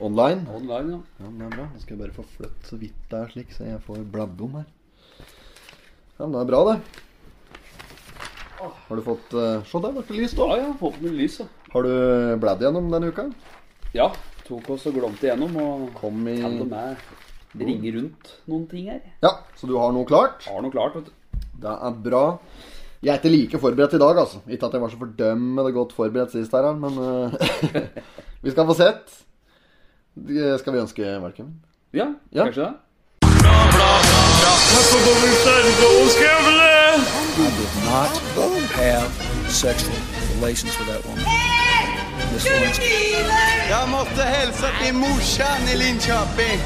online. Online, ja. Ja, det er bra. Nå skal jeg bare få flytt så vidt det er slik, så jeg får bladd om her. Ja, men det er bra, det. Har du fått uh, Se, der ble det lyst Ja, jeg ja, fått med lys, ja. Har du bladd gjennom denne uka? Ja, tok oss og glomte igjennom og Kom i hadde med ringe rundt noen ting her. Ja, så du har noe klart? Har noe klart, vet du. Det er bra. Jeg er ikke like forberedt i dag, altså. Ikke at jeg var så fordømmende godt forberedt sist her, men uh, vi skal få sett. Det Skal vi ønske velkommen? Ja, Ja. kanskje det. not have sexual relations with that woman. Miss Lewinsky. Jag måste hälsa till morsan i Linköping.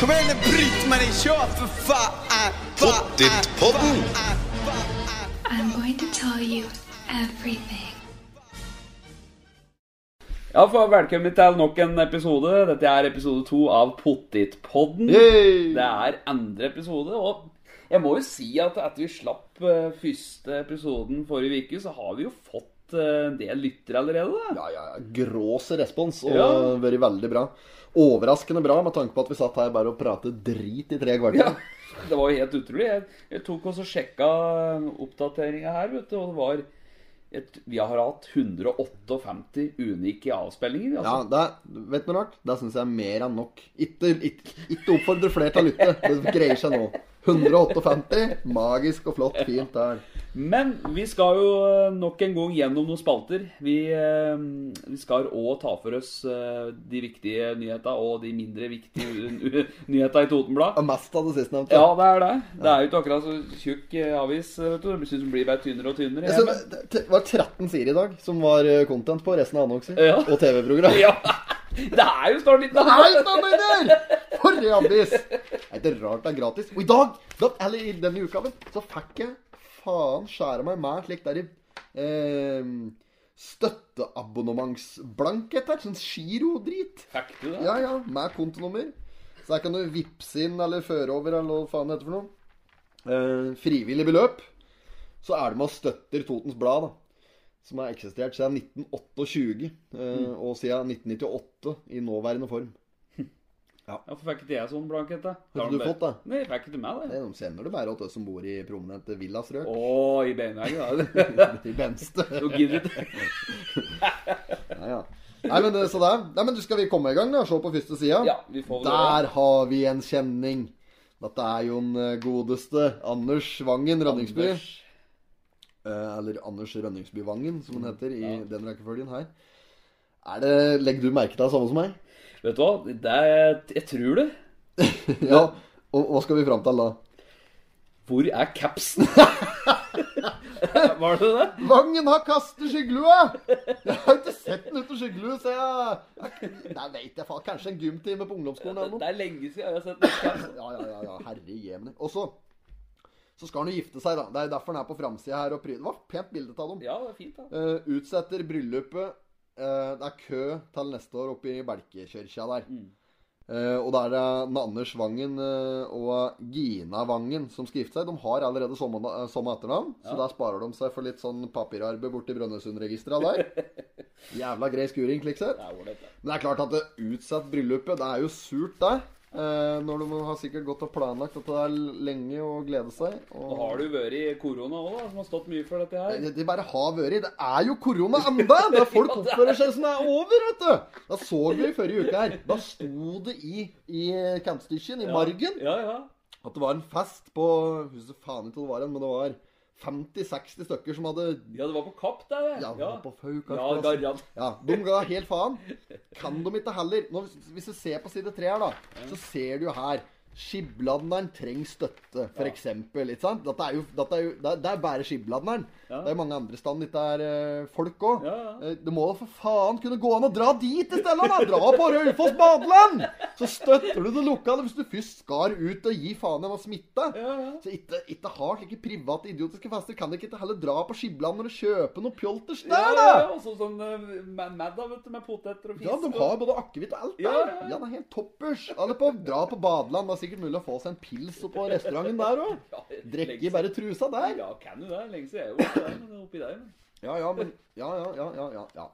Kom igjen, Britt-Marie, kör for faen! Pottit-podden. I'm going to tell you everything. Ja, for velkommen til nok en episode. Dette er episode to av Pottitpodden. Det er andre episode, og jeg må jo si at etter vi slapp uh, første episoden forrige uke, så har vi jo fått uh, en del lyttere allerede. Da. Ja, ja, ja. Grås respons, og Ja. vært veldig bra. Overraskende bra, med tanke på at vi satt her bare og pratet drit i tre kvarter. Ja, det var jo helt utrolig. Jeg, jeg tok også sjekka oppdateringa her, vet du, og det var et, Vi har hatt 158 unike avspillinger. Ja, det det, vet du noe rart? Det syns jeg er mer enn nok. Ikke oppfordre flere til å lytte. Det greier seg nå. 158. Magisk og flott. Fint der. Men vi skal jo eh, nok en gang gjennom noen spalter. Vi, eh, vi skal òg ta for oss eh, de viktige nyhetene og de mindre viktige nyhetene i Totenblad. Og mest av det sistnevnte. Ja, det er det. Det er jo ikke akkurat så tjukk avis. vet du. Det synes blir bare tynnere og tynnere. Jeg så, det, var 13 sider i dag som var content på resten av annonser. Ja. Og TV-program. Ja, det er jo snart litt Nei, standarder! For en avis! Er det rart det er gratis. Og i dag, da, eller i denne uka, vel, så fikk jeg faen skjære meg med slik der i eh, støtteabonnementsblankett her. Sånn girodrit. Fikk du det? Ja, ja, med kontonummer. Så her kan du vippse inn eller føre over eller hva faen det heter for noe. Eh, frivillig beløp. Så er det med og støtter Totens Blad, da. Som har eksistert siden 1928. eh, Og siden 1998 i nåværende form. Ja, Hvorfor fikk ikke jeg sånn blankett? da? Har du fått det? Nei, jeg fikk ikke meg det. De sender det bare til oss som bor i prominente villastrøk. Å, i beinveggen, da. I Benste. Du gidder ikke. Ja, ja. Nei, men så der. Nei, men du skal vi komme i gang, da? Se på første sida. Ja, vi får det. Der har vi en kjenning. Dette er jo den eh, godeste Anders Vangen Rønningsby. Anders. Eh, eller Anders Rønningsby Vangen, som han heter i Ja. den rekkefølgen her. Er det, Legger du merke til det samme som meg? Vet du hva? Det er, jeg tror det. Ja. Og hva skal vi fram til da? Hvor er capsen? Var det det? Vangen har kastet skyggelua! Jeg har ikke sett den uten skyggelue, så jeg Nei, veit jeg faen. Kanskje en gymtime på ungdomsskolen eller noe. Det er lenge siden jeg har sett den caps. Ja, ja, ja, ja. herre jemini. Og så så skal han jo gifte seg, da. Det er derfor han er på framsida her og pryder. Det var et pent bilde av dem. Ja, det er fint, da. Uh, utsetter bryllupet. Eh, det er kø til neste år oppe i Belkekirka der. Eh, og da er Anders Vangen uh, og Gina Vangen som skal gifte seg. De har allerede samme, samme etternavn, så der sparer de seg for litt sånn papirarbeid borti Brønnøysundregistra der. Jævla grei skuring, slik sett. Men det er klart at det utsatt bryllupet, det er jo surt, det. Eh, når du har sikkert gått og planlagt dette der lenge og glede seg. Og... Nå har du vært i korona òg, som har stått mye for dette her. Det, det bare har vært Det er jo korona enda! Der folk oppfører seg som det er over, vet du! Da så vi i forrige uke her. Da sto det i, i campstitchen, i margen, Ja, ja. at det var en fest på husker faen ikke hva det var, men det var 50-60 stykker som hadde Ja, det var på Kapp, det. Ja, det var på Faukas Ja, garant. Ja, de ga helt faen. Kan de ikke heller Nå, hvis- du ser på side tre her, da, så ser du jo her Skibladneren trenger støtte, for eksempel. Ikke sant? Dette er jo, dette er jo det, er, det er bare Skibladneren. Ja. Det er mange andre steder det er eh, folk òg. Ja, ja. det må da for faen kunne gå an å dra dit i stedet, da! Dra på Raufoss badeland! Så støtter du det lokale hvis du først skal ut og gi faen i å smitte. Ja, ja. Så ikke, ikke ha slike private idiotiske fester. Kan du ikke heller dra på Skibladner og kjøpe noe pjolters Ja, der, ja, da? ja, og så sånn uh, med da, vet du, med poteter og fisk. Ja, de har både akevitt og alt der. Ja, Ja, ja, ja. det er helt toppers. Alle på, dra på badeland. Da, sikkert mulig å få seg en pils på restauranten der òg. Drikke bare trusa der. Ja, kan du det? Lenge siden jeg har gjort men oppi der. Ja, ja, men Ja, ja, ja, ja.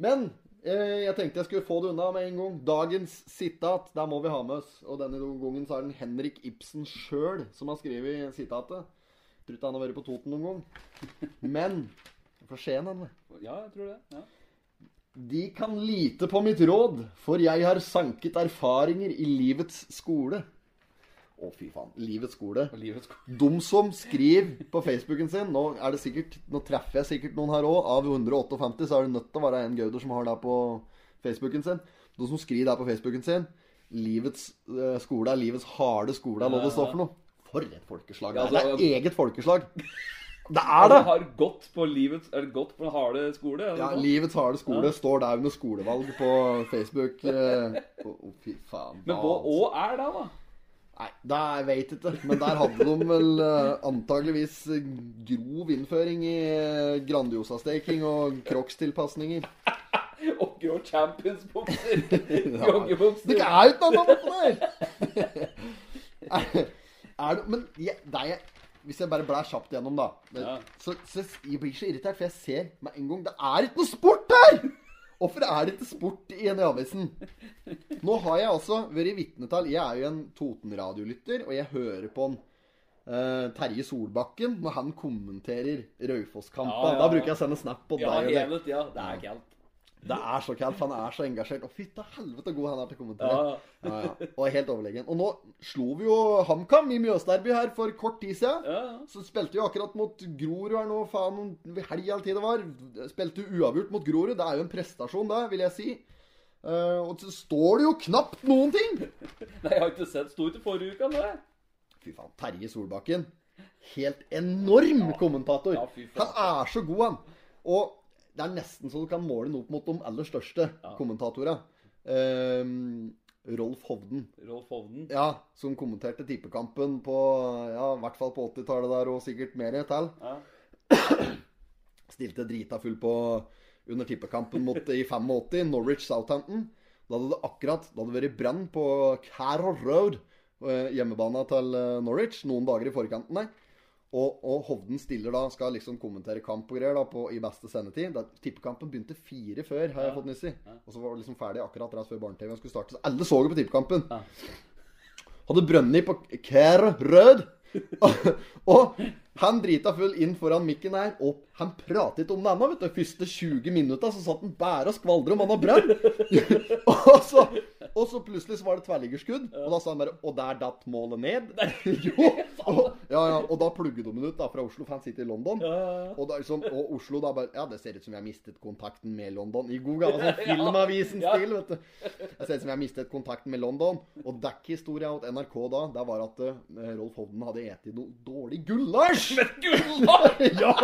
Men eh, jeg tenkte jeg skulle få det unna med en gang. Dagens sitat, der må vi ha med oss. Og denne gangen så er det Henrik Ibsen sjøl som har skrevet sitatet. Tror ikke han har vært på Toten noen gang. Men Fra Skien, han. Ja, jeg tror det. Ja. De kan lite på mitt råd, for jeg har sanket erfaringer i livets skole. Å, fy faen. Livets skole. Livets skole. De som skriver på Facebooken sin Nå er det sikkert Nå treffer jeg sikkert noen her òg. Av 158 så er det nødt til å være en gauder som har det på Facebooken sin. De som skriver det på Facebooken sin Livets eh, skole er livets harde skole, er hva det står for noe. For et folkeslag. Ja, altså- det er eget folkeslag. Det er det! det! har gått på livets Er det gått på harde skole? er Ja, noe? Livets harde skole står der under skolevalg på Facebook. eh, Å, å, fy faen. Men hva altså. òg er det, da? Nei, det jeg vet ikke. Men der hadde de vel eh, antageligvis grov innføring i eh, Grandiosa-steking og Crocs-tilpasninger. Og grå champions-bukser. Det er jo ikke noe annet på der! er, er det Men jeg, det er, hvis jeg bare blær kjapt gjennom, da det, Ja. så, så Jeg blir så irritert, for jeg ser med en gang Det er ikke noe sport her! Hvorfor er det ikke sport i en avisen? Nå har jeg altså vært vitne til Jeg er jo en Toten-radiolytter, og jeg hører på en uh, Terje Solbakken når han kommenterer Raufoss-kampen. Ja, ja, Da bruker jeg å sende snap på Ja, deg. det. Ja. Det er kaldt. Det er så kaldt, for han er så engasjert. Og fytta helvete god han er til å kommentere. Ja. Ja, ja. Og er helt overlegen. Og nå slo vi jo HamKam i Mjøsderby her for kort tid siden. Ja. Så spilte vi akkurat mot Grorud her nå, faen, helg all tid det var. Spilte uavgjort mot Grorud. Det er jo en prestasjon, det, vil jeg si. Uh, og så står det jo knapt noen ting! Nei, jeg har ikke sett Sto ikke forrige uke, det. Fy faen, Terje Solbakken. Helt enorm kommentator. Han er så god, han. Og det er nesten så du kan måle den opp mot de aller største kommentatorene. Um, Rolf Hovden. Rolf Hovden. Ja, som kommenterte tippekampen på Ja, i hvert fall på 80-tallet der, og sikkert mer til. Ja. Stilte drita full på under tippekampen mot, i 85, Norwich Southampton. Da hadde det akkurat Da hadde det vært brann på Carroll Road, eh, hjemmebana til eh, Norwich, noen dager i forkanten der. Og, og Hovden stiller da, skal liksom kommentere kamp og greier da, på, i beste sendetid. Da, tippekampen begynte fire før, har jeg fått nyss i. Og så var det liksom ferdig akkurat rett før barne-TV skulle starte. Så alle så jo på tippekampen. Hadde brønnet på Kær Rød. og han drita full inn foran mikken her, og han pratet om det ennå, vet du. Første 20 minutta så satt han bare og skvaldra om han har brann. og, så, og så plutselig så var det tverrliggerskudd, og da sa han bare Og der datt målet ned. jo! Og, ja, ja, og da plugget de den ut da fra Oslo, for han sitter i London. Og, da liksom, og Oslo da bare Ja, det ser ut som jeg har mistet kontakten med London. I god gammel altså, Filmavisen-stil, vet du. Det ser ut som jeg har mistet kontakten med London. Og dekkhistoria til NRK da, det var at uh, Rolf Hovden hadde spist noe dårlig gulasj! Gulasj! ja!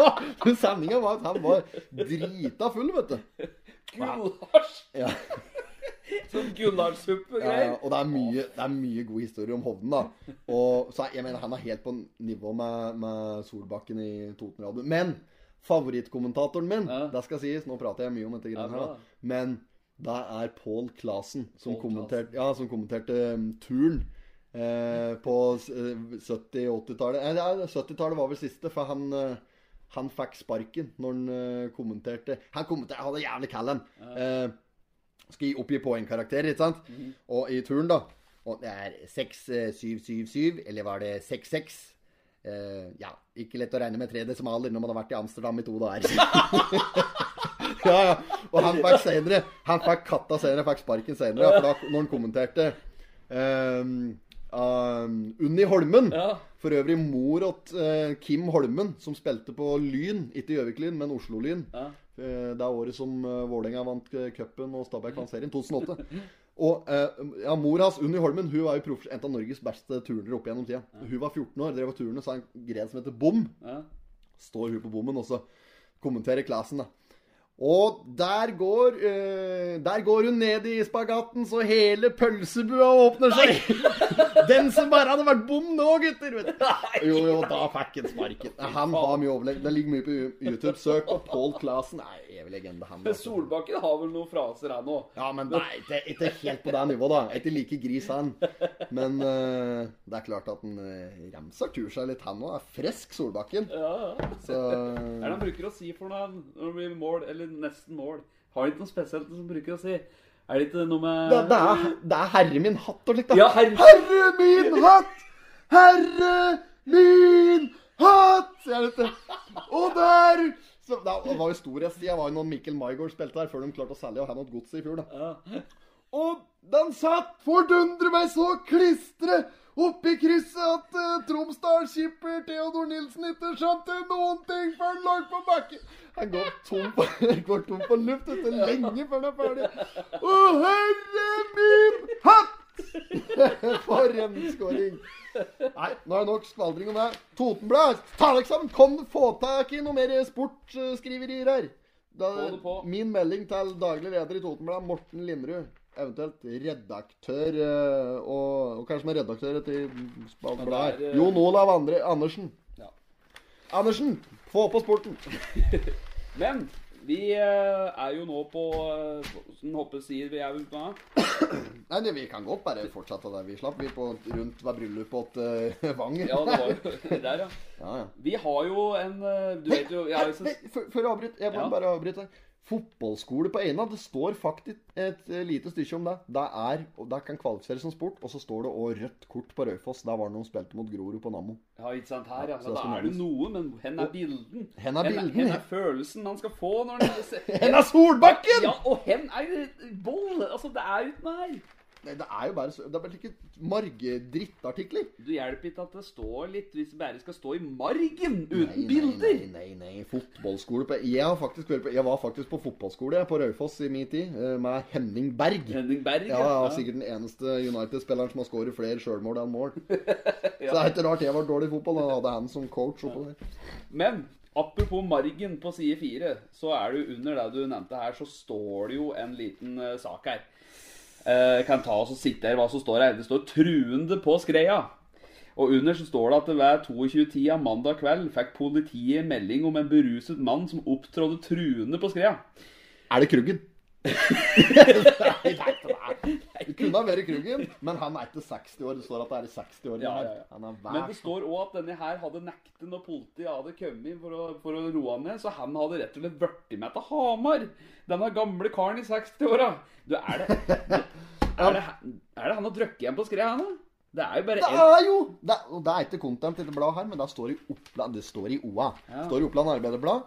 Sendinga var at han var drita full, vet du. Gulasj! Ja. Sånn gulasjsuppe-greier. Ja, og det er, mye, det er mye god historie om Hovden, da. Og, så jeg mener, Han er helt på nivå med, med Solbakken i Totenradioen. Men favorittkommentatoren min, Ja. det skal sies, nå prater jeg mye om dette greiene her, da. Men det er Pål Clasen som, Paul kommenterte, ja, som kommenterte um, turn. Eh, på eh, 70- og 80-tallet. Eh, ja, 70-tallet var vel siste, for han eh, han fikk sparken når han eh, kommenterte Han kommenterte, han hadde jævlig callen. Eh, skal gi oppgi poengkarakter, ikke sant? Og i turen, da. Og det er 6-7-7-7, eller var det 6-6? Eh, ja, ikke lett å regne med tre desimaler når man har vært i Amsterdam i to dager. ja, ja. Og han fikk senere Han fikk katta senere, fikk sparken senere, for da, når han kommenterte um, um, Unni Holmen. Ja. For øvrig mor til Kim Holmen, som spilte på Lyn. Ikke Gjøvik-Lyn, men Oslo-Lyn. Ja. Uh, Det er året som uh, Vålerenga vant eh, cupen og Stabæk vant serien. 2008. Og eh, ja, Mor hans, Unni Holmen, hun var jo en av Norges beste turnere opp gjennom tida. Hun var 14 år, drev og turnet, så en gren som heter Bom. Ja. Står hun på bommen, og så kommenterer classen, da. Og der går uh, Der går hun ned i spagaten, så hele pølsebua åpner seg. Den som bare hadde vært bom nå, gutter! Vet du. Jo, jo, da fikk han sparken. Han har mye overlegg. Det ligger mye på YouTube. Søk på Paul Clasen. Nei, evig legende, han. Men altså. Solbakken har vel noen fraser, han òg. Ja, men det er ikke, ikke helt på det nivået, da. Ikke like gris, han. Men uh, det er klart at han uh, remser tur seg litt, han òg. Er frisk, Solbakken. Ja, ja. Så er det han bruker å si for noe når det blir mål, eller nesten mål? Har ikke noe spesielt som bruker å si? Er det ikke noe med Det, det, er, det er herre min hatt og slikt. da. Ja, herre- herre min hatt! Herre min hatt! Jeg vet det. Og der så, Det var jo storhetstida. Det var jo når Mikkel Maigård spilte der, før de klarte å selge og ha noe gods i fjor. da. Og den satt fordundre meg så klistre oppi krysset at uh, Tromsdal-skipper Theodor Nilsen ikke skjønte noen ting før han lå på bakken. Han går tom på, går tom på luft etter lenge før han er ferdig. Å, herre min hatt! For en skåring. Nei, nå er det nok skvaldring om det. Totenblad, ta deg sammen! Kom, få tak i noe mer sportsskriverier her. Da, min melding til daglig leder i Totenblad, Morten Linderud. Eventuelt redaktør, eh, og, og kanskje med redaktør etter bladet her. er, eh, Jon Olav Andre, Andersen. Ja. Andersen, få på sporten! Men vi eh, er jo nå på Hvordan Hoppe sier, vi er ute på Nei, det, vi kan godt bare fortsette der vi slapp. Vi på rundt ved bryllupet til uh, Vanger. Ja, det var jo der, ja. ja, ja. Vi har jo en Du vet jo jeg hei, har hei, før- Før jeg avbryter, jeg må Ja. bare avbryte. Fotballskole på Eina. Det står faktisk et eh, lite stykke om det. Det er, det kan kvalifiseres som sport. Og så står det òg rødt kort på Raufoss. Der var det noen spilte mot Grorud på Nammo. Ja, ikke sant her, ja. Så da er det noe, men hen er bilden? Hen er bilden, Hen er følelsen han skal få når han Hen er Solbakken! Ja, og hen er boll! Altså, det er uten her. Nei, det er jo bare Det er bare ikke marge-drittartikler. Du hjelper ikke at det står litt hvis det bare skal stå i margen uten Nei, bilder. Nei, nei, nei, fotballskole på Jeg, har faktisk jeg var faktisk på fotballskole på Raufoss i min tid, eh, med Henning Berg. Henning Berg, Ja, ja, sikkert den eneste United-spilleren som har skåret flere sjølmål enn mål. Så det er ikke rart jeg var dårlig i fotball. Da hadde han som coach oppå der. Men apropos margen på side fire, så er det jo under det du nevnte her, så står det jo en liten eh, sak her. Eh, kan ta oss og sitte her hva som står her. Det står 'truende på skreia'. Og under så står det at ved 22-tida mandag kveld fikk politiet melding om en beruset mann som opptrådde truende på skreia. Er det Kruggen? Nei, nei, nei. Du kunne ha vært Kruggen, men han er ikke 60 år. Det står at det er i 60 år. Ja, ja, ja. Men det står òg at denne her hadde nektet når politiet hadde kommet for å, for å roe ned. Så han hadde rett og slett blitt med til Hamar. Denne gamle karen i 60-åra. Du, er det Er det, er det han har drukket igjen på skreia, han da? Det er jo bare Det er jo det, det er ikke content i det bladet her, men det står i Oppland Det står i OA. Ja. Det står i Oppland Arbeiderblad.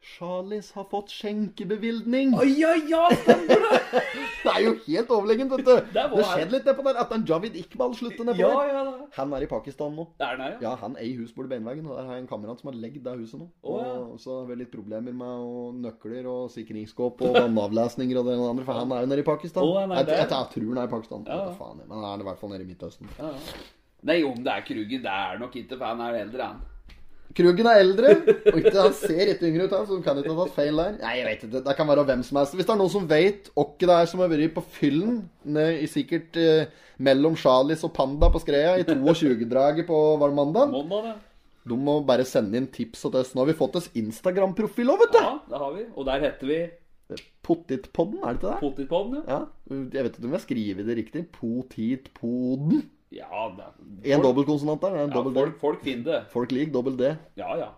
Charlies har fått skjenkebevilgning. Oi, ja, ja, stemmer det! Det er jo helt overlegent, vet du. Det Det skjedde litt nedpå der. At den Javid Iqbal slutter nedpå Ja, der. ja, ja. Han er i Pakistan nå. Det er ja. Ja, han eier hus borti Beinveggen, og der har jeg en kamerat som har legd det huset nå. Oh, ja. Og så har vi litt problemer med og nøkler og sikringsskåp og vannavlesninger og det andre, for han er jo nede i Pakistan. Oh, er jeg, jeg, jeg, tror han er i Pakistan. Ja. Vet faen, men han er i hvert fall nede i Midtøsten. ja. Nei, om det er Kruggen, det er nok ikke, for han er eldre, han. Kruggen er eldre, og ikke, han ser litt yngre ut, han, så kan ikke ha tatt feil der. Nei, jeg vet ikke, det kan være hvem som helst. Hvis det er noen som vet hvem det er som har vært på fyllen, sikkert eh, mellom Charlies og Panda på Skreia i 22-draget på var mandag, de må bare sende inn tips til oss. Nå har vi fått oss Instagram-profil òg, vet du! Ja, det har vi. Og der heter vi Pottitpodden, er det ikke det? Potetpodden, ja. Ja, jeg vet ikke om jeg skriver det riktig. Potitpoden. Ja, det En dobbeltkonsonant der. En Ja, dobbel folk, folk finner det. Folk liker dobbel D. Ja, ja.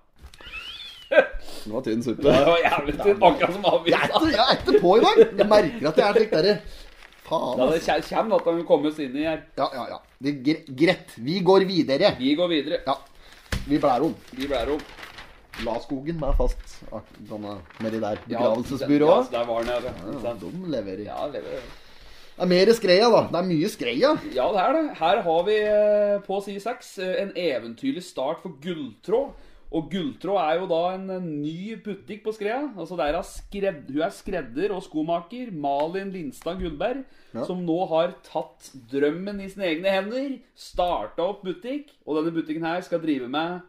Det var tynn suppe. Det var jævlig tynt, akkurat som avisa. jeg er ikke på i dag. Jeg merker at jeg er slik derre Faen, Ja, det kommer at de kommer oss inn i her. Ja, ja, ja. Det er gre- greit. Vi går videre. Vi går videre. Ja. Vi blærer om. Vi blærer om. La skogen være fast. Denne nedi der. Begravelsesbyrået. Ja, der var den, ja. Ja, de leverer. Ja, lever. Det er mer skreia, da. Det er mye skreia. Ja, det er det. Her har vi eh, på side 6 en eventyrlig start for Gulltråd. Og Gulltråd er jo da en eh, ny butikk på Skrea. Altså der er skred, Hun er skredder og skomaker. Malin Lindstad Gullberg. Ja. Som nå har tatt drømmen i sine egne hender. Starta opp butikk. Og denne butikken her skal drive med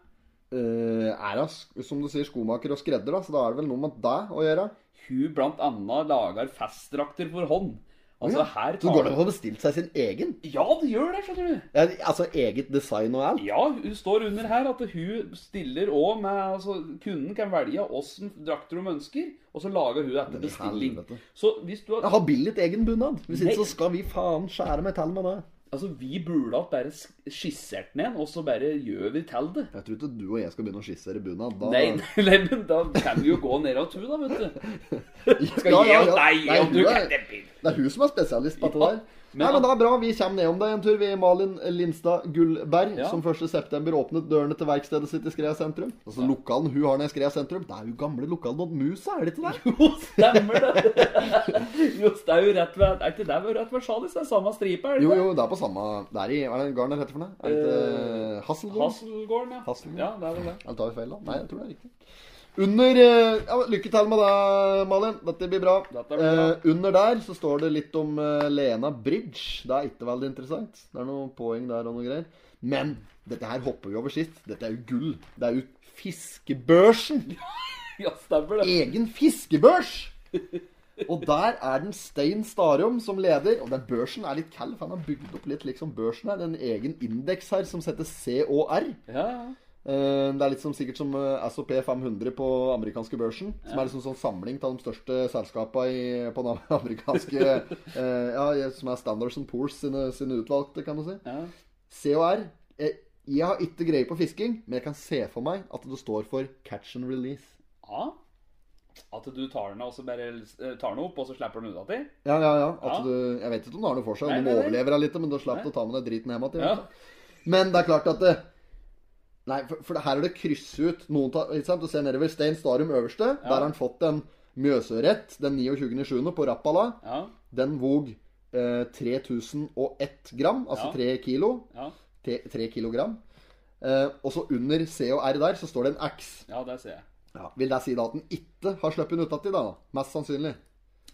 Uh, er hun, som du sier, skomaker og skredder, da, så da er det vel noe med deg å gjøre? Hun blant annet lager festdrakter for hånd. Altså her Så går det an å få bestilt seg sin egen? Ja, det gjør det, skjønner du. Ja, altså eget design og alt? Ja, hun står under her at hun stiller òg med altså, Kunden kan velge åssen drakter hun ønsker, og så lager hun etter bestilling. helvete. Så hvis du Jeg har har billig egen bunad. Hvis ikke så skal vi faen skjære til med det. Altså, vi burde hatt bare skissert den igjen, og så bare gjør vi til det. Jeg tror ikke du og jeg skal begynne å skissere bunad. Da... Nei, nei, men da kan vi jo gå ned av tur, da, vet du. Skal Ja, ja, ja. Nei, og du er- det Det er hun som er spesialist på dette der. Men Nei, men det er bra. Vi kommer ned om det en tur. Vi Malin Lindstad Gullberg, Ja. som 1.9. åpnet dørene til verkstedet sitt i Skrea sentrum. Altså Lokalen hun har nede i Skrea sentrum, det er jo gamle lokalen Musa, er det ikke det? Jo, stemmer det. Jo, det er jo rett ved Er ikke det rett ved Sjalis? Det er samme stripe, er det ikke? jo, jo, det er på samme Det er i Hva er det garden heter for noe? Er det ikke Hasselgården? Hasselgården, ja. Hasselgården. Ja, det er vel det. Eller tar vi feil, da? Nei, jeg tror det er riktig. Under eh, ja, Lykke til med det, Malin. Dette blir bra. Dette blir bra. Eh, under der så står det litt om uh, Lena Bridge. Det er ikke veldig interessant. Det er noen poeng der og noe greier. Men dette her hopper vi over sist. Dette er jo gull. Det er jo fiskebørsen. Ja, stemmer det. Egen fiskebørs! Og der er den Stein Starum som leder. Og den børsen er litt kald, for han har bygd opp litt liksom børsen her. En egen indeks her som setter C og R. Ja, ja. Eh, Det er litt som, sikkert som eh, SOP 500 på amerikanske børsen. Som er liksom sånn samling av de største selskapene i, på den amerikanske eh, Ja, som er Standards and Poors sine, sine utvalgte, kan du si. ja. C og eh, Jeg har ikke greie på fisking, men jeg kan se for meg at det står for catch and release. ja. At du tar den, bare tar den opp, og så slipper den unna til? Ja, ja, ja. At Ja. Du, jeg vet ikke om du har noe for seg. Om nei. overlever litt, men du slipper å ta med deg driten hjem igjen. Men det er klart at det, Nei, for, for her er det kryss ut noen ta, ikke sant? Du ser nedover Stein Starum øverste. Der har han fått en Mjøsørett den 29.7. på Rappala. Ja. Den vog eh, 3001 gram, altså Ja. 3 kilo. Ja, 3 kilogram. Eh, og så under C og R der så står det en X. ja det ser jeg. Ja. Vil det si da at den ikke har sluppet den utati, da? Mest sannsynlig.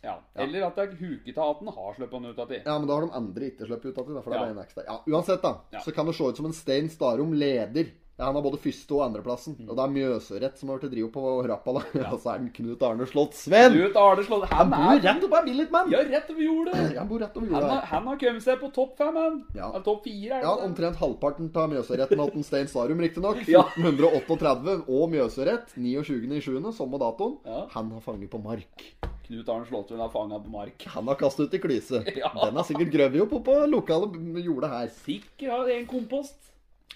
Ja. Eller at det er huket av at den har sluppet den ut av. Ja, men da har de andre ikke sluppet utati, Ja. der. Ja, uansett, da, Ja. så kan det se ut som en Stein Starum leder. Ja, Han har både første- og andreplassen. Mm. Og det er Mjøsørett som har vært drive på Rappala. og så er den Knut Arne Slottsvenn. Knut Arne Slått Han Han bor er rett oppe av Billigmann! Ja, rett over jordet. Han bor rett over Han her. han har kommet seg på topp fem, han. Ja. Topp fire, er Ja, omtrent halvparten av Mjøsøretten til Stein Starum, riktignok. Ja. 1438 og Mjøsørett 29.7., samme datoen. Ja. Han har fanget på mark. Knut Arne Slåttun har fanga på mark. Han har kastet ut i klyse. Ja. Den har sikkert grøvet opp på lokale jordet her. Sikkert har en kompost.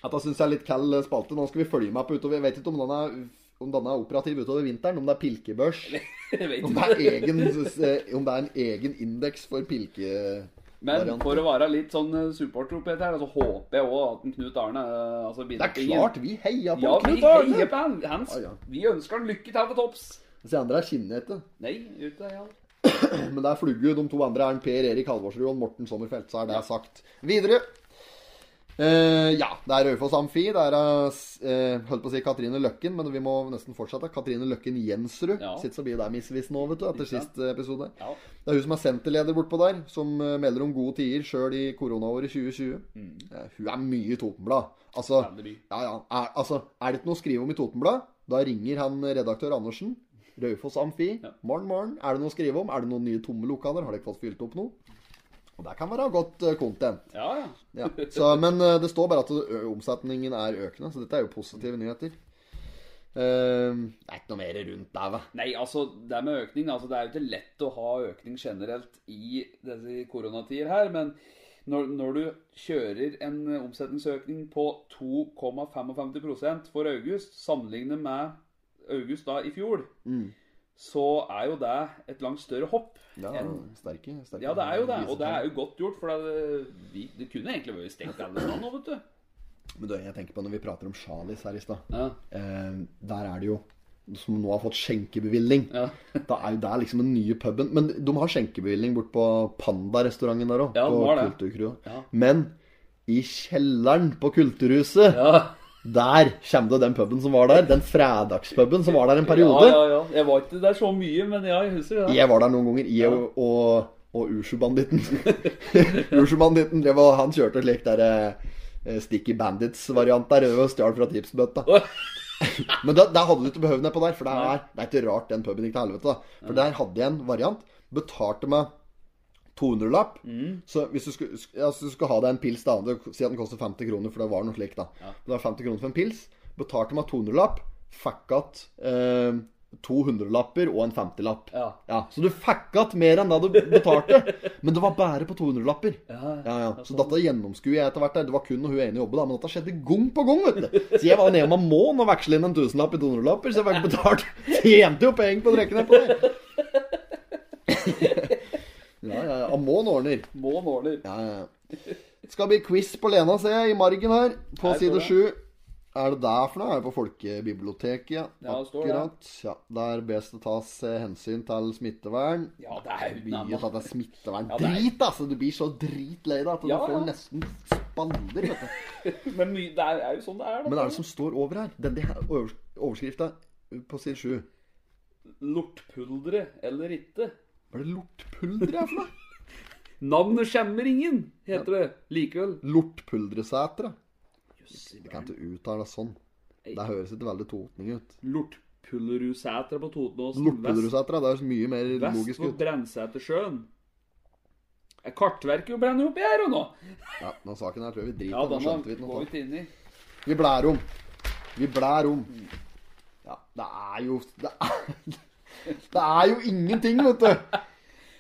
Dette syns jeg er litt kald spalte. Nå skal vi følge med på utover. Jeg vet ikke om den er, om den er operativ utover vinteren, om det er pilkebørs. Om det er, egen, eh, om det er en egen indeks for pilke... Men for å være litt sånn eh, supporter så håper jeg òg at Knut Arne eh, altså Det er klart vi heier på Ja, vi Knut Arne! heier på han. han. Ja, ja. Vi ønsker han lykke til til topps. Disse andre er skinnhete. Nei, ute ja. Men det er flugge. De to andre er en Per Erik Halvorsrud og Morten Sommerfelt. Så er det sagt. Videre. Eh, ja, det er Raufoss Amfi. Det er eh, holdt på å si Katrine Løkken, men vi må nesten fortsette. Katrine Løkken Jensrud. Ja. Sitter så mye der misvisende nå, vet du, etter sist episode. Ja. Det er hun som er senterleder bortpå der, som eh, melder om gode tider sjøl i koronaåret 2020. Eh, hun er mye i Totenblad. Altså, Mm. Ja, ja, er, altså, er det ikke noe å skrive om i Totenblad, da ringer han redaktør Andersen. Raufoss Amfi. Ja. Morgen, morgen. Er det noe å skrive om? Er det noen nye tomme lokaler? Har dere fått fylt opp noe? Og det kan være godt eh, content. Ja, ja. Ja. Så, men eh, det står bare at omsetningen er økende, så dette er jo positive nyheter. Uh, det er ikke noe mer rundt der, hva? Nei, altså, det med økning altså, Det er jo ikke lett å ha økning generelt i disse koronatider her, men når, når du kjører en omsetningsøkning på 2,55% for august, sammenlignet med august da i fjor, så er jo det et langt større hopp. Ja, enn- sterke, sterke. ja, det er jo det. Og det er jo godt gjort, for det, vi, det kunne egentlig vært stengt alle steder nå, vet du. Men du, jeg tenker på når vi prater om Charlies her i stad. Ja. Eh, der er det jo Som nå har fått skjenkebevilling. Ja. Da er jo der liksom den nye puben. Men de har skjenkebevilling bort på Panda-restauranten der òg. Ja, på. Kulturkrua. Ja. Men i kjelleren på Kulturhuset Ja. Der kommer det den puben som var der. Den fredagspuben som var der en periode. ja, ja. Jeg var ikke der så mye, men ja, jeg husker det. Jeg var der noen ganger, jeg og, og, og Ushu-banditten. Ushu-banditten han kjørte slik der eh, Sticky Bandits-variant der og stjal fra tipsbøtta. Men da, der hadde du ikke behøvd på der, for det er, det er ikke rart den puben gikk til helvete. da For der hadde jeg en variant. Betalte meg 200-lapp. Så hvis du skulle, altså, du skulle ha deg en pils, da Si at den koster 50 kroner, for det var noe slikt, da. Det var 50 kroner for en pils. Betalte meg 200-lapp. Fikk igjen eh, to hundrelapper og en femtilapp. Ja. Ja, Så du fikk igjen mer enn det du betalte. Men det var bare på 200-lapper. Ja, Ja, ja. Så dette gjennomskuer jeg etter hvert. Det var kun når hun ene jobbet, da. Men dette skjedde gang på gang, vet du. Så jeg var nede med mån og veksle inn en tusenlapp i 200-lapper, så jeg fikk betalt. Tjente jo penger på å trekke ned på det. Ja, ja, ja. Amon ordner. Mån ordner. Ja, ja. Skal bli quiz på Lena, ser jeg, i margen her. På Her side sju. Er det der for noe? Er det på Folkebiblioteket? Ja, Ja, det står det. akkurat. Ja, Der bes det tas eh, hensyn til smittevern. Ja, det er Mye at det er smittevern. Ja, det er- Drit, altså! Du blir så dritlei deg at Ja, du får nesten spander. Vet du. Men det er, jo sånn det er. Da. Men det er det som står over her? Denne det overskrifta på side sju. Lortpuldre eller ikke? Hva er det lortpulver er for noe? Navnet skjemmer ingen, heter det likevel. Lortpuldresetra. Det kan ikke uttale det sånn. Det høres ikke veldig totning ut. Lortpullerudsetra på Totenåsen. Lortpulversetra, det høres mye mer Vest logisk for ut. Brennsetersjøen. Er Kartverket jo brenner opp i her og nå? Ja, den saken her tror jeg vi driter Ja, da skjønte vi ikke noe av. i. Vi blær om. Vi blær om. Ja, det er jo Det er, det er jo ingenting, vet du.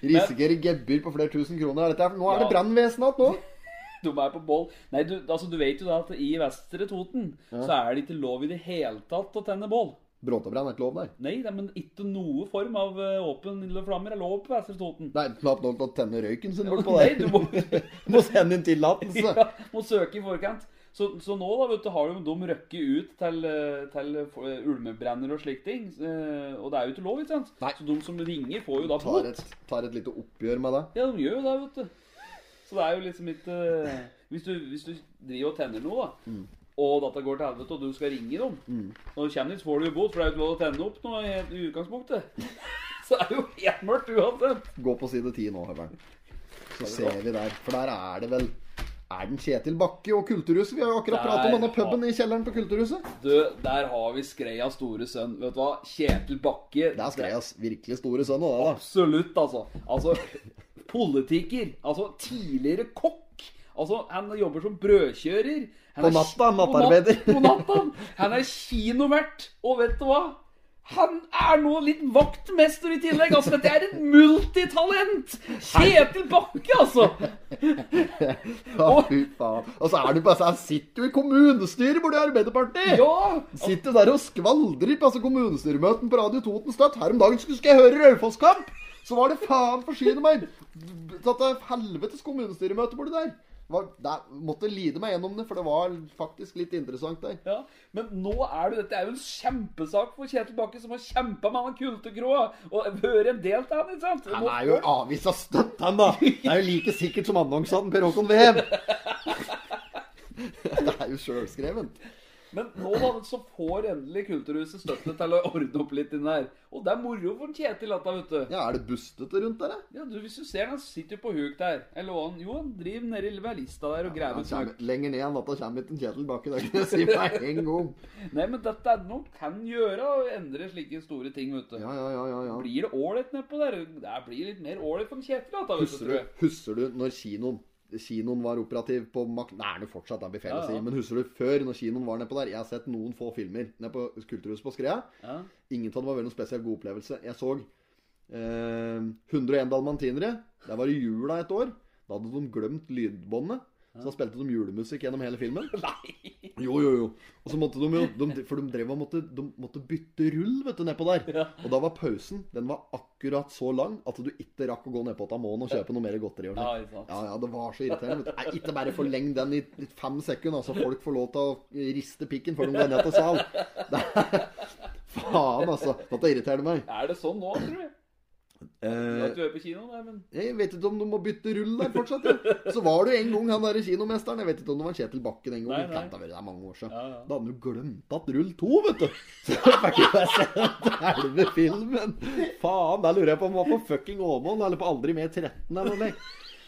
Risikerer gebyr på flere tusen kroner. Er dette, nå er det Ja. brannvesenet igjen, nå. De er på boll. Nei, du, altså, du vet jo da at i Vestre Toten så er det ikke lov i det hele tatt å tenne bål. Bråtebrann er ikke lov der. Nei, det, men ikke noe form av eh, åpen flammer er lov på Vestre Toten. Er knapt nok til å tenne røyken sin bortpå Nei, du må, må sende inn tillatelse. ja, må søke i forkant. Så, så nå da, vet du, har de, de røkket ut til, eh, til eh, ulmebrenner og slike ting. eh, Og det er jo ikke lov, ikke sant? Nei. Så de som ringer, får jo da Tar bot. et, tar et lite oppgjør med det. Ja, de gjør jo det, vet du. Så det er jo liksom ikke Hvis du, hvis du driver og tenner noe, da, Mm. og dette går til helvete, og du skal ringe dem Når du kommer dit, får du jo bot, for det er jo ikke lov å tenne opp noe i, i utgangspunktet. Så det er jo helt mørkt uansett. Gå på side ti nå, Høveren. Så ser vi der. For der er det vel Er den Kjetil Bakke og Kulturhuset? Vi har jo akkurat pratet om denne puben i kjelleren på Kulturhuset. Du, der har vi Skreia store sønn. Vet du hva? Kjetil Bakke. Det er Skreias virkelig store sønn. òg, da. Absolutt, altså. Altså, politiker. Altså, tidligere kokk. Altså, han jobber som brødkjører. Han På natta, på nattarbeider. På natta. Han er kinovert. Og vet du hva? Han er nå litt vaktmester i tillegg. Altså, dette er et multitalent! Kjetil Bakke, altså! Ja, fy faen. Og så er du bare Han sitter jo i kommunestyret hvor det er Arbeiderpartiet! Ja! Sitter der og skvaldrer på altså, kommunestyremøten på Radio Toten Støtt. Her om dagen skulle jeg høre Raufoss-kamp! Så var det faen forsyne meg! Tatt av helvetes kommunestyremøte borti der. Var, der. Måtte lide meg gjennom det, for det var faktisk litt interessant der. Ja, Men nå er du dette er jo en kjempesak for Kjetil Bakke, som har kjempa med han kulturkroa og vært en del av han, ikke sant? Han er jo avisa støtt, han da. Det er jo like sikkert som annonsene Per Håkon Vev. Det er jo sjølskrevent. Men nå da, så får endelig Kulturhuset støtte til å ordne opp litt inn der. Og det er moro for Kjetil, dette, vet du. Ja, er det bustete rundt der, da? Ja, du, Hvis du ser han sitter jo på huk der. Eller han Jo, han driver nedi ved lista der og graver Han ut huk. lenger ned enn dette kommer ikke Kjetil Bakke. Det kan jeg si meg en gang. Nei, men dette er noe kan gjøre å endre slike store ting, vet du. Ja, ja, ja, ja, ja. Blir det ålreit nedpå der? Det blir litt mer ålreit for Kjetil, da, vet du, Husker du, jeg. husker du når kinoen Kinoen var operativ på Mac... Det er det fortsatt, det blir feil å si. Men husker du før, når kinoen var nedpå der? Jeg har sett noen få filmer nede på Kulturhuset på Skrea. Ja. Ingen av dem var vel noen spesielt god opplevelse. Jeg så eh, 101 dalmantinere. Der var det jula et år. Da hadde de glemt lydbåndet. Så da spilte de julemusikk gjennom hele filmen. Nei! Jo, jo, jo. Og så måtte de jo de, For de drev og måtte, de måtte bytte rull, vet du, nedpå der. Ja. Og da var pausen Den var akkurat så lang at du ikke rakk å gå nedpå Tamon og kjøpe noe mer godteri. Ja, ja, ja, det var så irriterende. Nei, ikke bare forleng den i fem sekunder, så Folk får lov til å riste pikken før de går ned til sal. Det faen, altså. Dette irriterer meg. Er det sånn nå, tror du? Du vært på kino, nei, men jeg vet ikke om de må bytte rull der fortsatt. Ja. Så var det en gang han derre kinomesteren. Jeg vet ikke om det var Kjetil Bakken en gang. Nei, nei. det er mange år siden. Ja, ja. Da hadde jo glemt at rull to, vet du. Så jeg fikk jo bare se den halve filmen. Faen, da lurer jeg på om han var på fucking Åmål eller på Aldri mer 13 eller noe.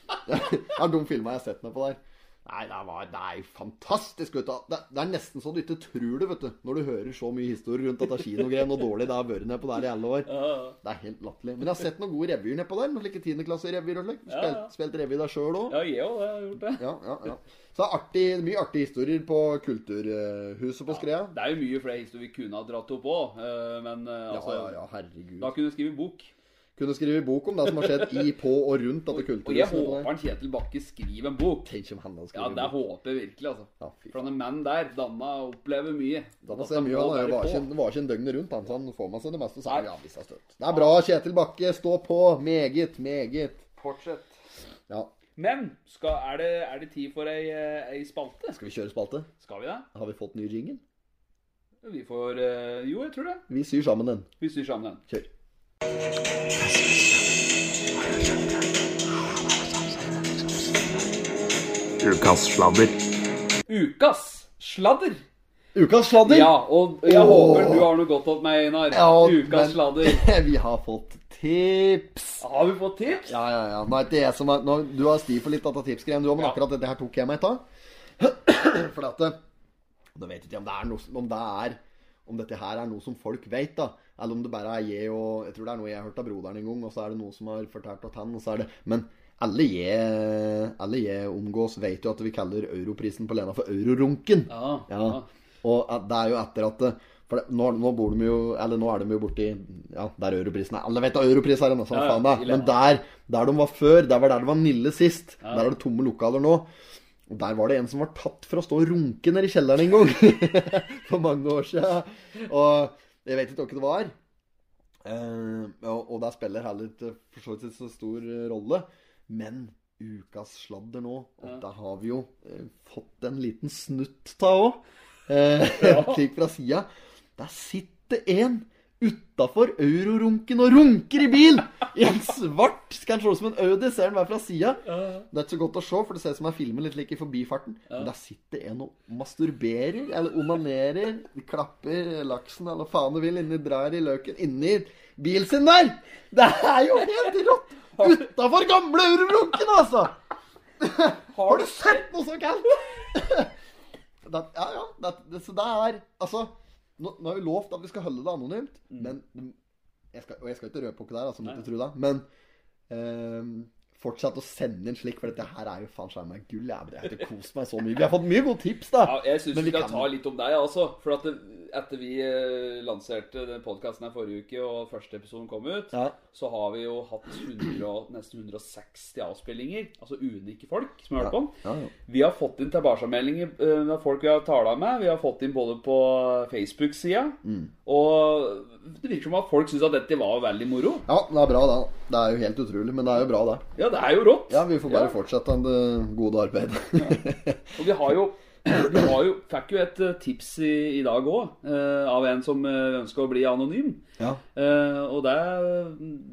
Det er de filma jeg har sett meg på der. Nei, det, var, det er fantastisk, du. Det, det er nesten så du ikke tror det, vet du. Når du hører så mye historier rundt dette kinogreiene, og dårlig det har vært nedpå der i alle år. Det er helt latterlig. Men jeg har sett noen gode revyer nedpå der. Noen slike tiendeklasserevyer og slik. Spilt, spilt revy der sjøl òg. Ja, jeg òg har gjort det. Ja, ja, ja. Så det er artig, mye artige historier på Kulturhuset på Skrea. Det er jo mye flere historier vi kunne ha dratt opp òg, men eh, Ja, altså ja, ja, herregud. Da kunne du skrive bok. Kunne skrive bok om det som har skjedd i, på og rundt dette Og jeg håper han Kjetil Bakke skriver en bok. Tenk om han skriver Ja, det bok. håper jeg virkelig, altså. Ja, For han er mann der. Danna opplever mye. Danna ser mye, han var ikke, var ikke en døgnet rundt, han, så han får med seg det meste. Så avisa støtt. Det er bra, Kjetil Bakke. Stå på. Meget, meget. Fortsett. Ja. Men skal, er, det, er det tid for ei, eh, ei spalte? Skal vi kjøre spalte? Skal vi det? Har vi fått ny jingle? Vi får eh, Jo, jeg tror det. Vi syr sammen den. Vi syr sammen den. Kjør. Ukas sladder. Ukas sladder. Ukas sladder! Ja, og jeg Åh. håper du har noe godt opp meg, Einar. Ja, Ukas men- sladder. vi har fått tips. Har vi fått tips? Ja, ja, ja. Nå er det jeg som er, nå, du har sti for litt av tipsgreiene, du òg, men Ja. akkurat dette her tok jeg meg av. For at eh, Nå vet jeg ikke om det er noe om det er Om dette her er noe som folk vet, da. Eller om det bare er jeg og Jeg tror det er noe jeg har hørt av broderen en gang, og så er det noe som har fortalt at han, og så er det Men alle jeg, alle jeg omgås, vet jo at vi kaller europrisen på Lena for Eurorunken. Ja, Ja. ja. Og det er jo etter at For det, nå, nå bor de jo Eller nå er de jo borti Ja, der europrisen er Alle vet hva europris er, sånn Ja, faen da. Men der, der de var før, der var der det var Nille sist. Der er det tomme lokaler nå. Og der var det en som var tatt for å stå og runke nede i kjelleren en gang. For mange år siden. Og jeg vet ikke hva det var. Uh, og, og der spiller heller ikke for så vidt så stor eh, rolle. Men ukas sladder nå, og Ja. da har vi jo uh, fått en liten snutt av òg. Eh, slik fra sida. Der sitter en utafor eurorunken og runker i bil! I en svart Skal se ut som en Audi, ser han hver fra sida. Det er ikke så godt å se, for det ser ut som han filmer litt like i forbifarten. Men der sitter en og masturberer, eller onanerer, klapper laksen, eller faen du vil, inni drar i løken, inni bilen sin der! Det er jo helt rått! Utafor gamle eurorunken, altså! Har du sett noe så kaldt? Ja, ja. Det, så det er Altså, nå, nå har vi lovt at vi skal holde det anonymt, men jeg skal, Og jeg skal ikke røpe hva det er, altså, måtte tro det, men ehm, fortsett å sende inn slik, for dette her er jo faen skjerm meg gull. Jeg har kost meg så mye. Vi har fått mye gode tips, da. Ja, jeg syns vi vi skal kan- ta litt om deg, altså. For at det, etter vi eh, lanserte den podkasten forrige uke, og første episoden kom ut, Ja. så har vi jo hatt 100, nesten 160 avspillinger. Altså unike folk som har hørt på den. Ja, ja. Vi har fått inn tilbakemeldinger med av folk vi har tala med. Vi har fått inn både på Facebook-sida, Mm. og det virker som at folk syns at dette var veldig moro. ja, det er bra, det. Det er jo helt utrolig, men det er jo bra, det. Ja, det er jo rått. Ja, vi får bare fortsette det gode arbeidet. Og vi har jo har jo, fikk jo et eh, tips i, i dag òg, av en som eh, ønsker å bli anonym. Ja. Uh, og det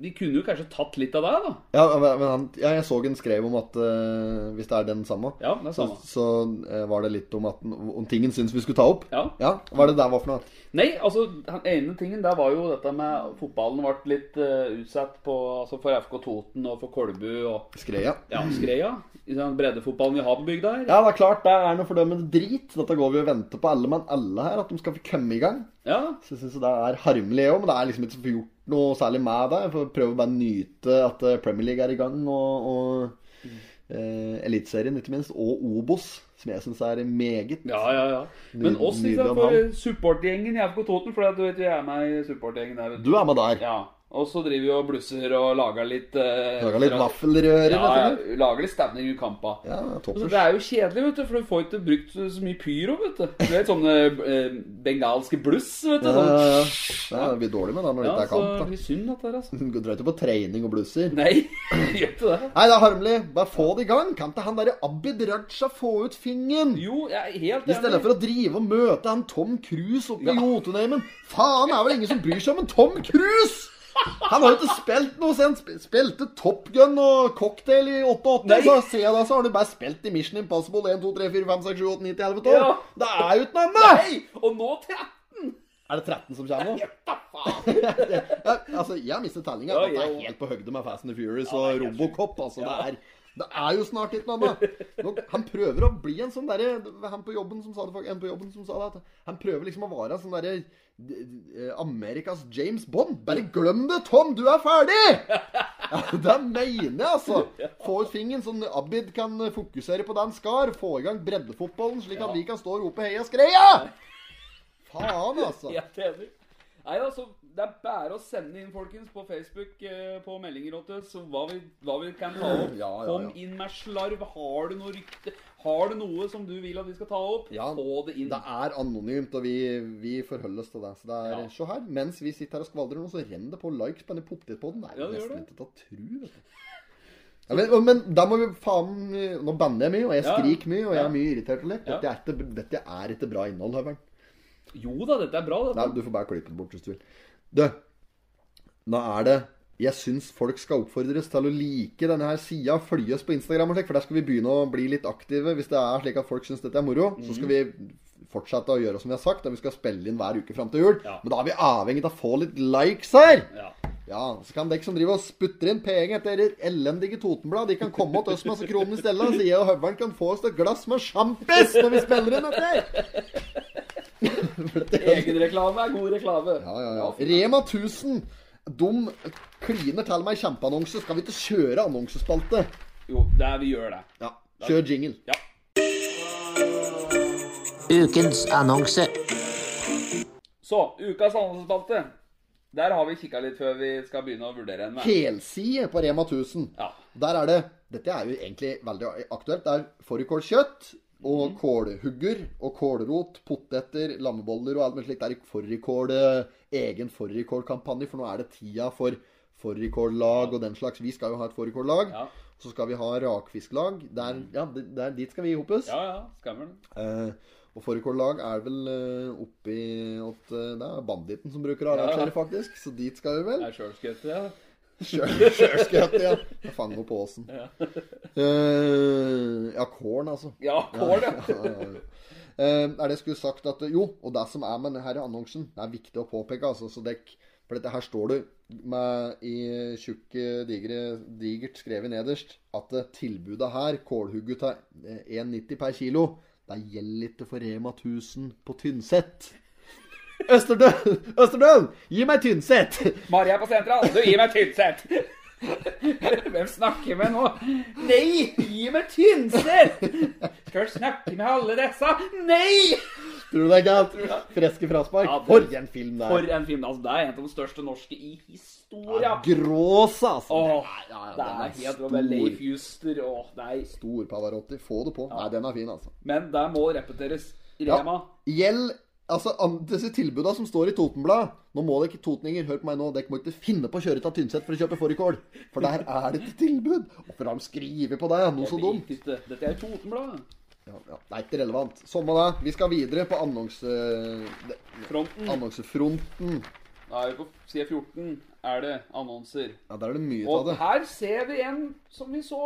Vi kunne jo kanskje tatt litt av det, da. Ja, men han, ja, jeg så en skrev om at uh, hvis det er den samme, Ja, det er så, samme. så uh, var det litt om, at, om tingen syns vi skulle ta opp. Ja. Ja, Hva er det der var for noe? Nei, altså, den ene tingen der var jo dette med Fotballen ble litt eh, utsatt på, altså for FK Toten og for Kolbu og Skreia? ja, Skreia. I den breddefotballen vi har på bygda her. Ja, det er klart, det er noe fordømmende drit. Dette går vi og venter på alle mann alle her, at de skal få komme i gang. Ja, Så jeg synes det er harmelig òg, men det er liksom ikke så gjort noe særlig med det. Jeg får prøve å bare nyte at eh, Premier League er i gang, og, og eh, Eliteserien ikke minst, og Obos, som jeg syns er meget. ja, ja. ja. Men oss liksom, for supportgjengen i FK Toten, for du vet vi er med i supportgjengen der. Du er med der. Ja. Og så driver vi og blusser og lager litt eh, Lager litt vaffelrører. Ja, vet du. ja, lager litt stemning i kampa. Ja, Altså, toppers. det er jo kjedelig, vet du, for du får ikke brukt så så mye pyro, vet du. Du vet sånne eh, bengalske bluss, vet du. Ja, sånn. ja, ja. Det blir dårlig med det når det Ja, ikke er så Ja, det blir synd at det er, altså. Du drar ikke på trening og blusser. Nei, gjør ikke det. Nei, det er harmelig. Bare få det i gang. Kan ikke han derre Abid Raja få ut fingeren? Jo, jeg er helt I stedet for å drive og møte han Tom Cruise oppe i Jotunheimen. Faen, er vel ingen som bryr seg om en Tom Cruise! Han har jo ikke spilt noe siden han spilte Top Gun og Cocktail i 88. Nei. Så ser jeg da, så har du bare spilt i Mission Impossible 1, 2, 3, 4, 5, 6, 7, 8, 9, 10, 11, 12. Ja. Det er jo ikke noe annet! Og nå 13! Er det 13 som kommer nå? Ja. Altså, jeg har mistet tellinga. Dette er helt på høgde med Fast and the Furious og Robocop. Altså, det, er, Det er jo snart litt noe annet. Han prøver å bli en sånn derre Han på jobben som sa det, en på jobben som sa det, han prøver liksom å være en sånn derre eh, Amerikas James Bond. Bare glem det, Tom! Du er ferdig! Ja, det mener jeg, altså. Få ut fingeren, sånn Abid kan fokusere på det han skal. Få i gang breddefotballen, slik at vi kan stå og rope heia skreia! Faen, altså. Helt enig. Nei, altså, Det er bare å sende inn, folkens, på Facebook eh, på meldinger oss hva vi, hva vi kan ta opp. Ja, ja, Kom inn med slarv. Har du noe rykte? Har du noe som du vil at vi skal ta opp? Ja, Få det inn. Det er anonymt, og vi, vi forholder oss til det. Så det er. Se her, mens vi sitter her og skvaldrer nå, så renner det på likes på denne potetpodden. Det er jo nesten ikke til å tru, vet du. Ja, men, men da må vi faen Nå banner jeg mye, og jeg skriker mye, og jeg er mye irritert og litt Dette, er ikke- dette er ikke bra innhold, Høveren. Jo da, dette er bra, Nei, du får bare klippe det bort hvis du vil. Du, nå er det Jeg syns folk skal oppfordres til å like denne her sida, følge oss på Instagram og slik, for der skal vi begynne å bli litt aktive. Hvis det er slik at folk syns dette er moro, så skal vi fortsette å gjøre som vi har sagt, og vi skal spille inn hver uke fram til jul. Ja. Men da er vi avhengig av å få litt likes her! Ja. Ja, så kan dere som driver og sputter inn penger etter elendige Totenblad, de kan komme til oss med masse kroner i stedet, så jeg og Høveren kan få oss et glass med sjampis når vi spiller inn dette! Er- Egenreklame er god reklame. ja, ja, ja. Rema 1000. De kliner til meg kjempeannonse. Skal vi ikke kjøre annonsespalte? Jo, det er, vi gjør det. Ja. Kjør jingle. Ja. Ukens annonse. Så, ukas annonsespalte. Der har vi kikka litt før vi skal begynne å vurdere en. med. Helside på Rema 1000. Ja. Der er det Dette er jo egentlig veldig aktuelt. Det er fårikålkjøtt og mm. kålhugger og kålrot, poteter, lammeboller og alt mulig slikt. Det er i fårikål, eh, egen fårikålkampanje, for nå er det tida for fårikållag og den slags. Vi skal jo ha et fårikållag. Ja. Så skal vi ha rakfisklag. Der, ja, der, dit skal vi hopes. Ja, ja. Skammer det. Eh, og fårikållag er vel eh, oppi at eh, Det er banditten som bruker å Ja, ja. faktisk. Så dit skal vi vel. Det er sjølskøtt, ja. Sjølskøtt, ja. Fange opp på åsen. Ja. Uh, ja, altså. Ja, kål, ja. Eh, er det skulle sagt at Jo, og det som er med denne annonsen, det er viktig å påpeke, altså. Så dekk For dette her står det med i tjukke, digre, digert skrevet nederst at eh, tilbudet her, kålhugget til eh, 1,90 per kilo, det gjelder ikke for Rema 1000 på Tynset. Østerdøl! Østerdøl! Gi meg Tynset! Maria på sentral, du gir meg Tynset! Hvem snakker med nå? Nei, gi meg Tynset! Skal du snakke med alle disse? Nei! Tror du det er galt? Freske fraspark. Ja, For en film der. For er. en film. altså Det er en av de største norske i historia. grås, altså. Åh, ja, ja, det er er helt stor. med Leif Juster og Nei. Stor Pavarotti. Få det på. Nei, den er fin, altså. Men det må repeteres. Ja. Rema. Gjeld Altså, disse tilbudene som står i Totenbladet Nå må dere ikke totninger, hør på meg nå. Dere må ikke finne på å kjøre til Tynset for å kjøpe fårikål. For der er det et tilbud. Hvorfor har de skrevet på det? Noe så dumt. Dette er Totenbladet. Ja, ja. Det er ikke relevant. Samme det. Vi skal videre på annonse... Fronten. annonsefronten. Da er vi på side 14. Er det annonser. Ja, der er det mye av det. Og her ser vi en som vi så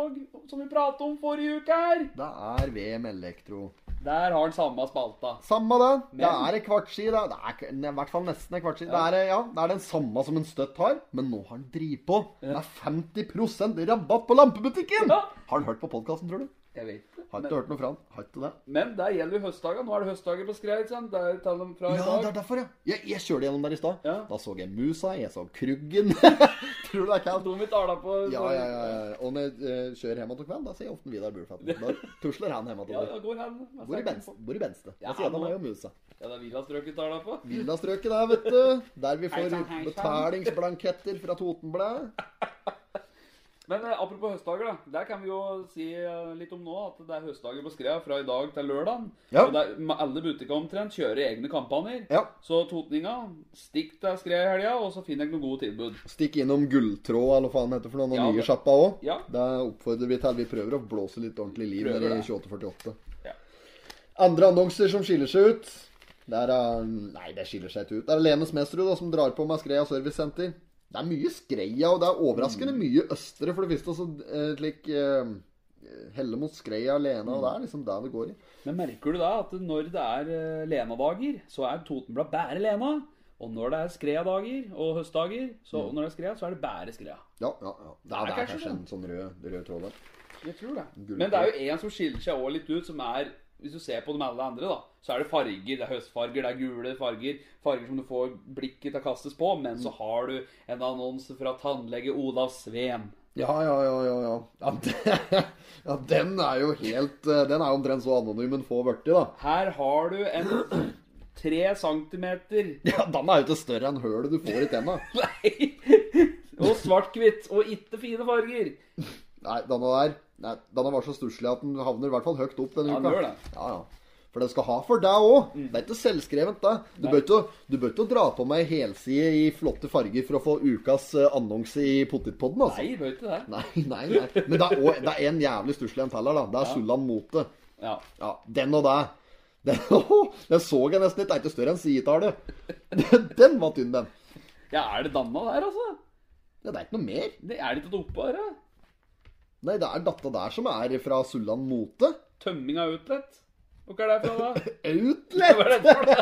Som vi pratet om forrige uke her. Det er VM Elektro. Der har han samme spalta. Samme det. Det er en kvartski. Det det er i hvert fall nesten en kvartski. Det, er, ja, det er den samme som en støtt har, men nå har han driv på Det er 50% rabatt på lampebutikken! Ja. Har han hørt på podkasten, tror du? Jeg vet det. Har ikke Men, hørt noe fra han. Har ikke det. men det gjelder jo høstdager. Nå er det høstdager på Skreia, ikke sant? Det er tallene fra i Ja, det er derfor, ja. Jeg, jeg kjørte gjennom der i stad. Ja. Da så jeg musa, jeg så kruggen. tror du det er kaldt? Dumme vi taler på Ja, ja, ja, ja. Og når jeg uh, kjører hjem til kveld, da ser jeg ofte Vidar Burfat. Da tusler han hjem til Ja, ja, går han. Hvor i Benste? Hvor i Benste? Ja, Da sier han meg og musa. Ja, det er Villastrøket taler på. Villastrøket der, vet du. Der vi får betalingsblanketter fra Totenbladet. Men eh, apropos høstdager, da. Der kan vi jo si eh, litt om nå at det er høstdager på Skreia fra i dag til lørdag. Ja. Og der, ma- alle butikker omtrent kjører egne kampanjer. Ja. Så totninga, stikk til Skreia i helga, og så finner jeg noen gode tilbud. Stikk innom Gulltråd, eller hva faen det heter for noe, den Ja, nye det- sjappa òg. Ja. Det oppfordrer vi til. Vi prøver å blåse litt ordentlig liv Prøver nede i det. 2848. Ja. Andre annonser som skiller seg ut Der er Nei, det skiller seg ikke ut. Det er Lene Smestrud da, som drar på med Skreia Servicesenter. Det er mye Skreia, og det er overraskende Mm. mye østre, for det første. Så eh, slik eh, Helle mot Skreia Lena, og det er liksom der det går i. Men merker du da at når det er eh, Lena-dager, så er Totenblad bare Lena? Og når det er Skrea-dager og høstdager, så Mm. når det er Skrea, så er det bare Skrea. Ja, ja, ja. Det er, det er kanskje kanskje det. en sånn rød, rød tråd der. Jeg tror det. Men det er jo en som skiller seg også litt ut, som er Hvis du ser på dem alle andre, da, så er det farger. Det er høstfarger, det er gule farger. Farger som du får blikket til å kastes på. Men så har du en annonse fra tannlege Olav Sveen. Ja, ja, ja, ja, ja. Ja, det, ja den er jo helt eh, Den er omtrent så anonym en få blitt, da. Her har du en tre centimeter Ja, Den er jo ikke større enn hølet du får i tenna. Nei! Og svart-hvitt. Og ikke fine farger. Nei, denne der nei, Denne var så stusslig at den havner i hvert fall høyt opp denne Ja, uka. den gjør det. Ja, ja. For den skal ha for deg òg. Det er ikke selvskrevent, det. Du bør ikke, dra på meg helside i flotte farger for å få ukas eh, annonse i Potetpodden, altså. Nei, bør ikke det. Nei, nei, nei. Men det er, også, det er en jævlig stusslig en til her, da. Det er Sulland Mote. Ja. Ja, den og det. Den, den så jeg nesten litt. Det er ikke større enn sidetallet. Den var tynn, den. ja, er det danna der, altså? Ja, det er ikke noe mer. Det er det ikke noe oppå her, da? Nei, det er datta der som er fra Sulland Mote. Tømming av outlet? Hva er det fra, da? Outlet! Hva er dette for noe?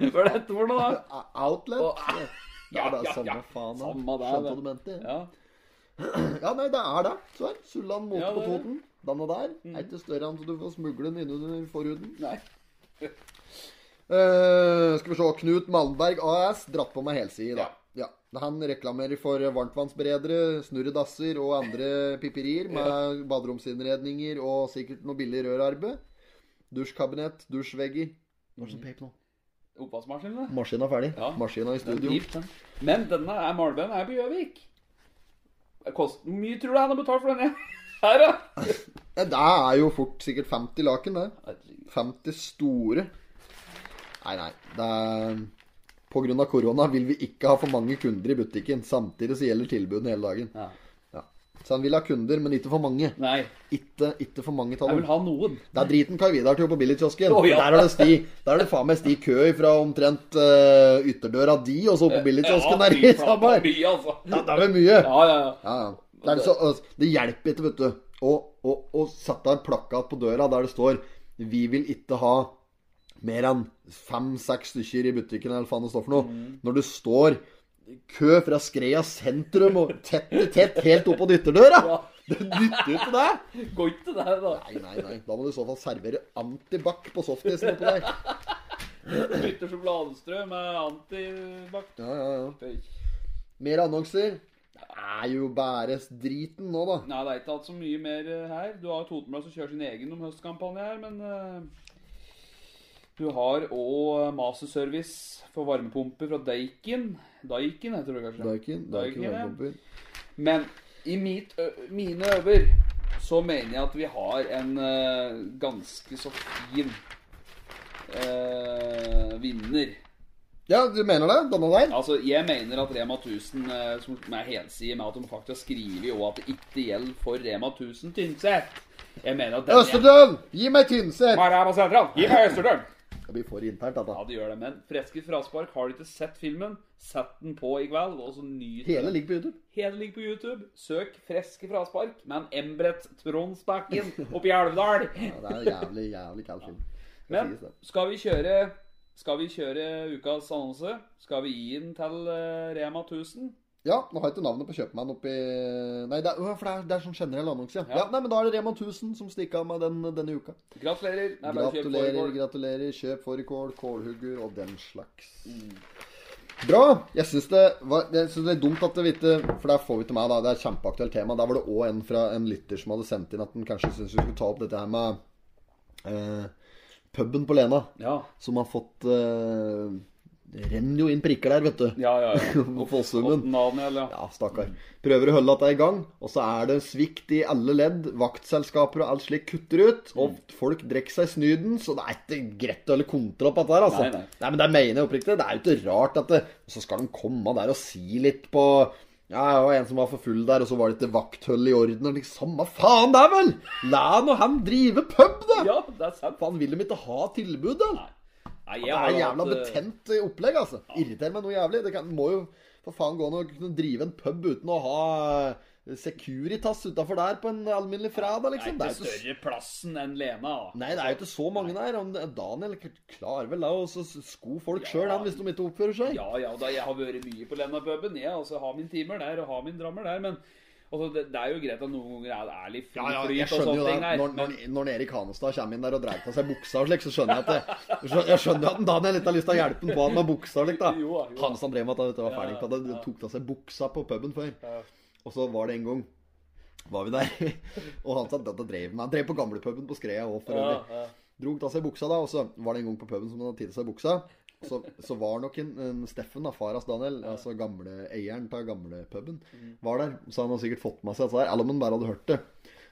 Det Hva er dette for noe, da? Outlet. Og, Ja, det er ja, samme ja. faen. Samme det, Skjønte du mente. Ja. Ja, nei, det er det. Så er Sulland Mote Ja, på. Toten. Den og der. Er ikke større enn så du får smugle den innunder forhuden. Nei. uh, skal vi se. Knut Malmberg AS. Dratt på meg helside, da. Ja. Ja. Han reklamerer for varmtvannsberedere, snurredasser og andre piperier med baderomsinnredninger og sikkert noe billig rørarbeid. Dusjkabinett, dusjvegger. Hva er det som peip nå? Oppvaskmaskin, det. Maskinen er ferdig. Ja. Maskinen i Den studio. gift, den. Men denne er Malbøen er på Gjøvik. Hvor mye tror du han har betalt for denne her, da? Ja, Det er jo fort sikkert 50 laken, det. 50 store. Nei, nei. Det er Av korona vil vi ikke ha for mange kunder i butikken. Samtidig så gjelder tilbudene hele dagen. Ja. Ja. Så han vil ha kunder, men ikke for mange. Nei, Ikke, ikke for mange tall. jeg vil ha noen. Det er driten Kai Vidar til på billigkiosken. Oh, ja. Der er det sti Der er det faen meg sti kø fra omtrent uh, ytterdøra di, og så på billigkiosken der i Samar. altså. Ja, det er vel mye. Ja, ja, ja. Ja, ja. Det, er så, altså, det hjelper ikke, vet du, å, å, å sette en plakat på døra der det står 'Vi vil ikke ha mer enn fem-seks stykker i butikken', eller faen det står for noe. Mm. Når du står kø fra Skreia sentrum og tett i tett helt opp på dytterdøra. Ja. Det nytter jo ikke det! Går ikke til deg, da. Nei, nei, nei. Da må du i så fall servere antibac på softisen oppå der. Bytter sjokoladestrø med antibac. Ja, ja, ja. Mer annonser. Det er jo bare driten nå, da. Nei, det er ikke hatt så mye mer eh, her. Du har Totenblad som kjører sin egen om høstkampanje her, men eh, Du har òg masterservice for varmepumper fra Daikin. Daikin heter det kanskje. Daikin. Daikin varmepumper. Men i mit, mine øver så mener jeg at vi har en eh, ganske så fin eh, vinner. Ja, du mener det? Denne der? Altså, jeg mener at Rema 1000, eh, som er helside med at de faktisk skriver jo at det ikke gjelder for Rema 1000 Tynset. Jeg mener at den Østerdøl! Gi meg Tynset! Gi meg Østerdøl! Blir for internt, dette. Ja, det gjør det, men Freske fraspark, har du ikke sett filmen, sett den på i kveld, og så nyt Hele ligger på YouTube. Hele ligger på YouTube. Søk Freske fraspark med en Embret Tronsbakken oppi Elvdal. Ja, det er en jævlig, jævlig kald film. Men skal vi kjøre Skal vi kjøre ukas annonse? Skal vi gi den til eh, Rema 1000? Ja, nå har jeg ikke navnet på kjøpmannen oppi Nei, det er, øh, for det er, det er sånn generell annonse, ja. Ja. ja. Nei, men da er det Rema 1000 som stikker av meg den denne uka. Gratulerer. Er bare Gratulerer, kjøp gratulerer. Kjøp fårikål, kålhugger og den slags. Mm. Bra. Jeg syns det, det er dumt at det ikke For der får vi til meg, da. Det er et kjempeaktuelt tema. Der var det òg en fra en lytter som hadde sendt inn at han kanskje syntes vi skulle ta opp dette her med eh, puben på Lena. Ja. Som har fått eh, Det renner jo inn prikker der, vet du. Ja, ja, ja. På Fossummen. Daniel, ja. Ja, stakkar. Prøver å holde dette i gang, og så er det svikt i alle ledd. Vaktselskaper og alt slikt kutter ut, og folk drikker seg snyden, så det er ikke greit å holde kontroll på dette her, altså. Nei, nei. nei, men det mener jeg oppriktig. Det er jo ikke rart at det Så skal de komme der og si litt på ja, det var en som var for full der, og så var det ikke vakthull i orden. Og liksom, Samme faen, det er vel! La nå han drive pub, da! Ja, det er sant. Faen, vil dem ikke ha tilbud, da? Nei, Det er jævla hatt, eh, betent opplegg, altså. Irriterer meg noe jævlig. Det kan, må jo for faen gå an å kunne drive en pub uten å ha eh, Securitas utafor der på en alminnelig fredag, liksom. Det ikke er så større plassen enn Lena. Nei, det er jo ikke så mange der. Daniel klarer vel da å sko folk sjøl, han, hvis de ikke oppfører seg. Ja, ja, da jeg har vært mye på Lena-puben. Jeg altså har min timer der og har min drammer der. Men Altså, det, det er jo greit at noen ganger er det er litt Ja, ja, flyt jeg skjønner jo det. her. Når, når, når Erik Hanestad kommer inn der og dreier av seg buksa og slik, så skjønner jeg at det, jeg skjønner- at Daniel litt har lyst til å hjelpe ham på han med buksa og slik, da. Jo da, jo. Hanestad drev med at han var ferdig Ja, på det. ja. Tok av seg buksa på puben før. Og så var det en gang var vi der, og han sa at dette drev med Han drev på gamlepuben på Skreia òg, for øvrig. Ja, ja. Dro av seg buksa da, og så var det en gang på puben som han hadde tatt av seg buksa. Så, så var nok en, en Steffen, da, faras Daniel, altså gamle eieren av gamlepuben, var der. Så han hadde sikkert fått med seg dette der, eller om han bare hadde hørt det.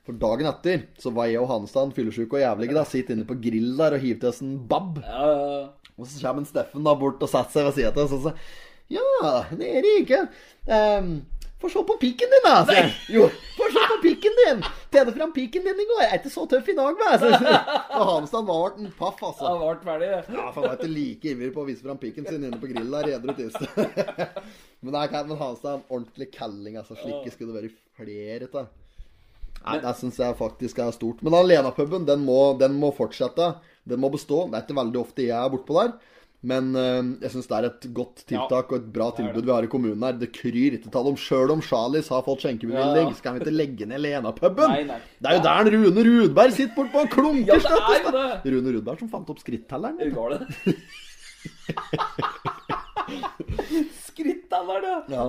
For dagen etter så var jeg og Hanestad fyllesyke og jævlige. da, Sitter inne på grill der og hiver til oss en bab. Ja, ja, Og så kommer Steffen da bort og setter seg ved sida av oss og sier Ja, ikke um, få se på pikken din, da. sier jeg. Jo, få se på pikken din. Tjene fram pikken din i går. Jeg er ikke så tøff i dag? Så- Og Hanestad var en paff, altså. Han ble ferdig. Ja, for han var ikke like ivrig på å vise fram pikken sin inne på grillen der edru tilstand. Men det Kevin Hanstad en ordentlig kalling. altså Slike skulle det vært flere av. Nei, Det syns jeg faktisk er stort. Men Alena-puben den, må- den må fortsette. Den må bestå. Det er ikke veldig ofte jeg er bortpå der. Men øh, jeg syns det er et godt tiltak og et bra tilbud vi har i kommunen her. Det kryr ikke tall om sjøl om Charlies har fått skjenkebevilling, kan vi ikke legge ned Lena-puben. Det er jo der Rune Rudberg sitter bortpå og klunker Ja. Rune Rudberg som fant opp skrittelleren. Går det? Skrittalleren, ja.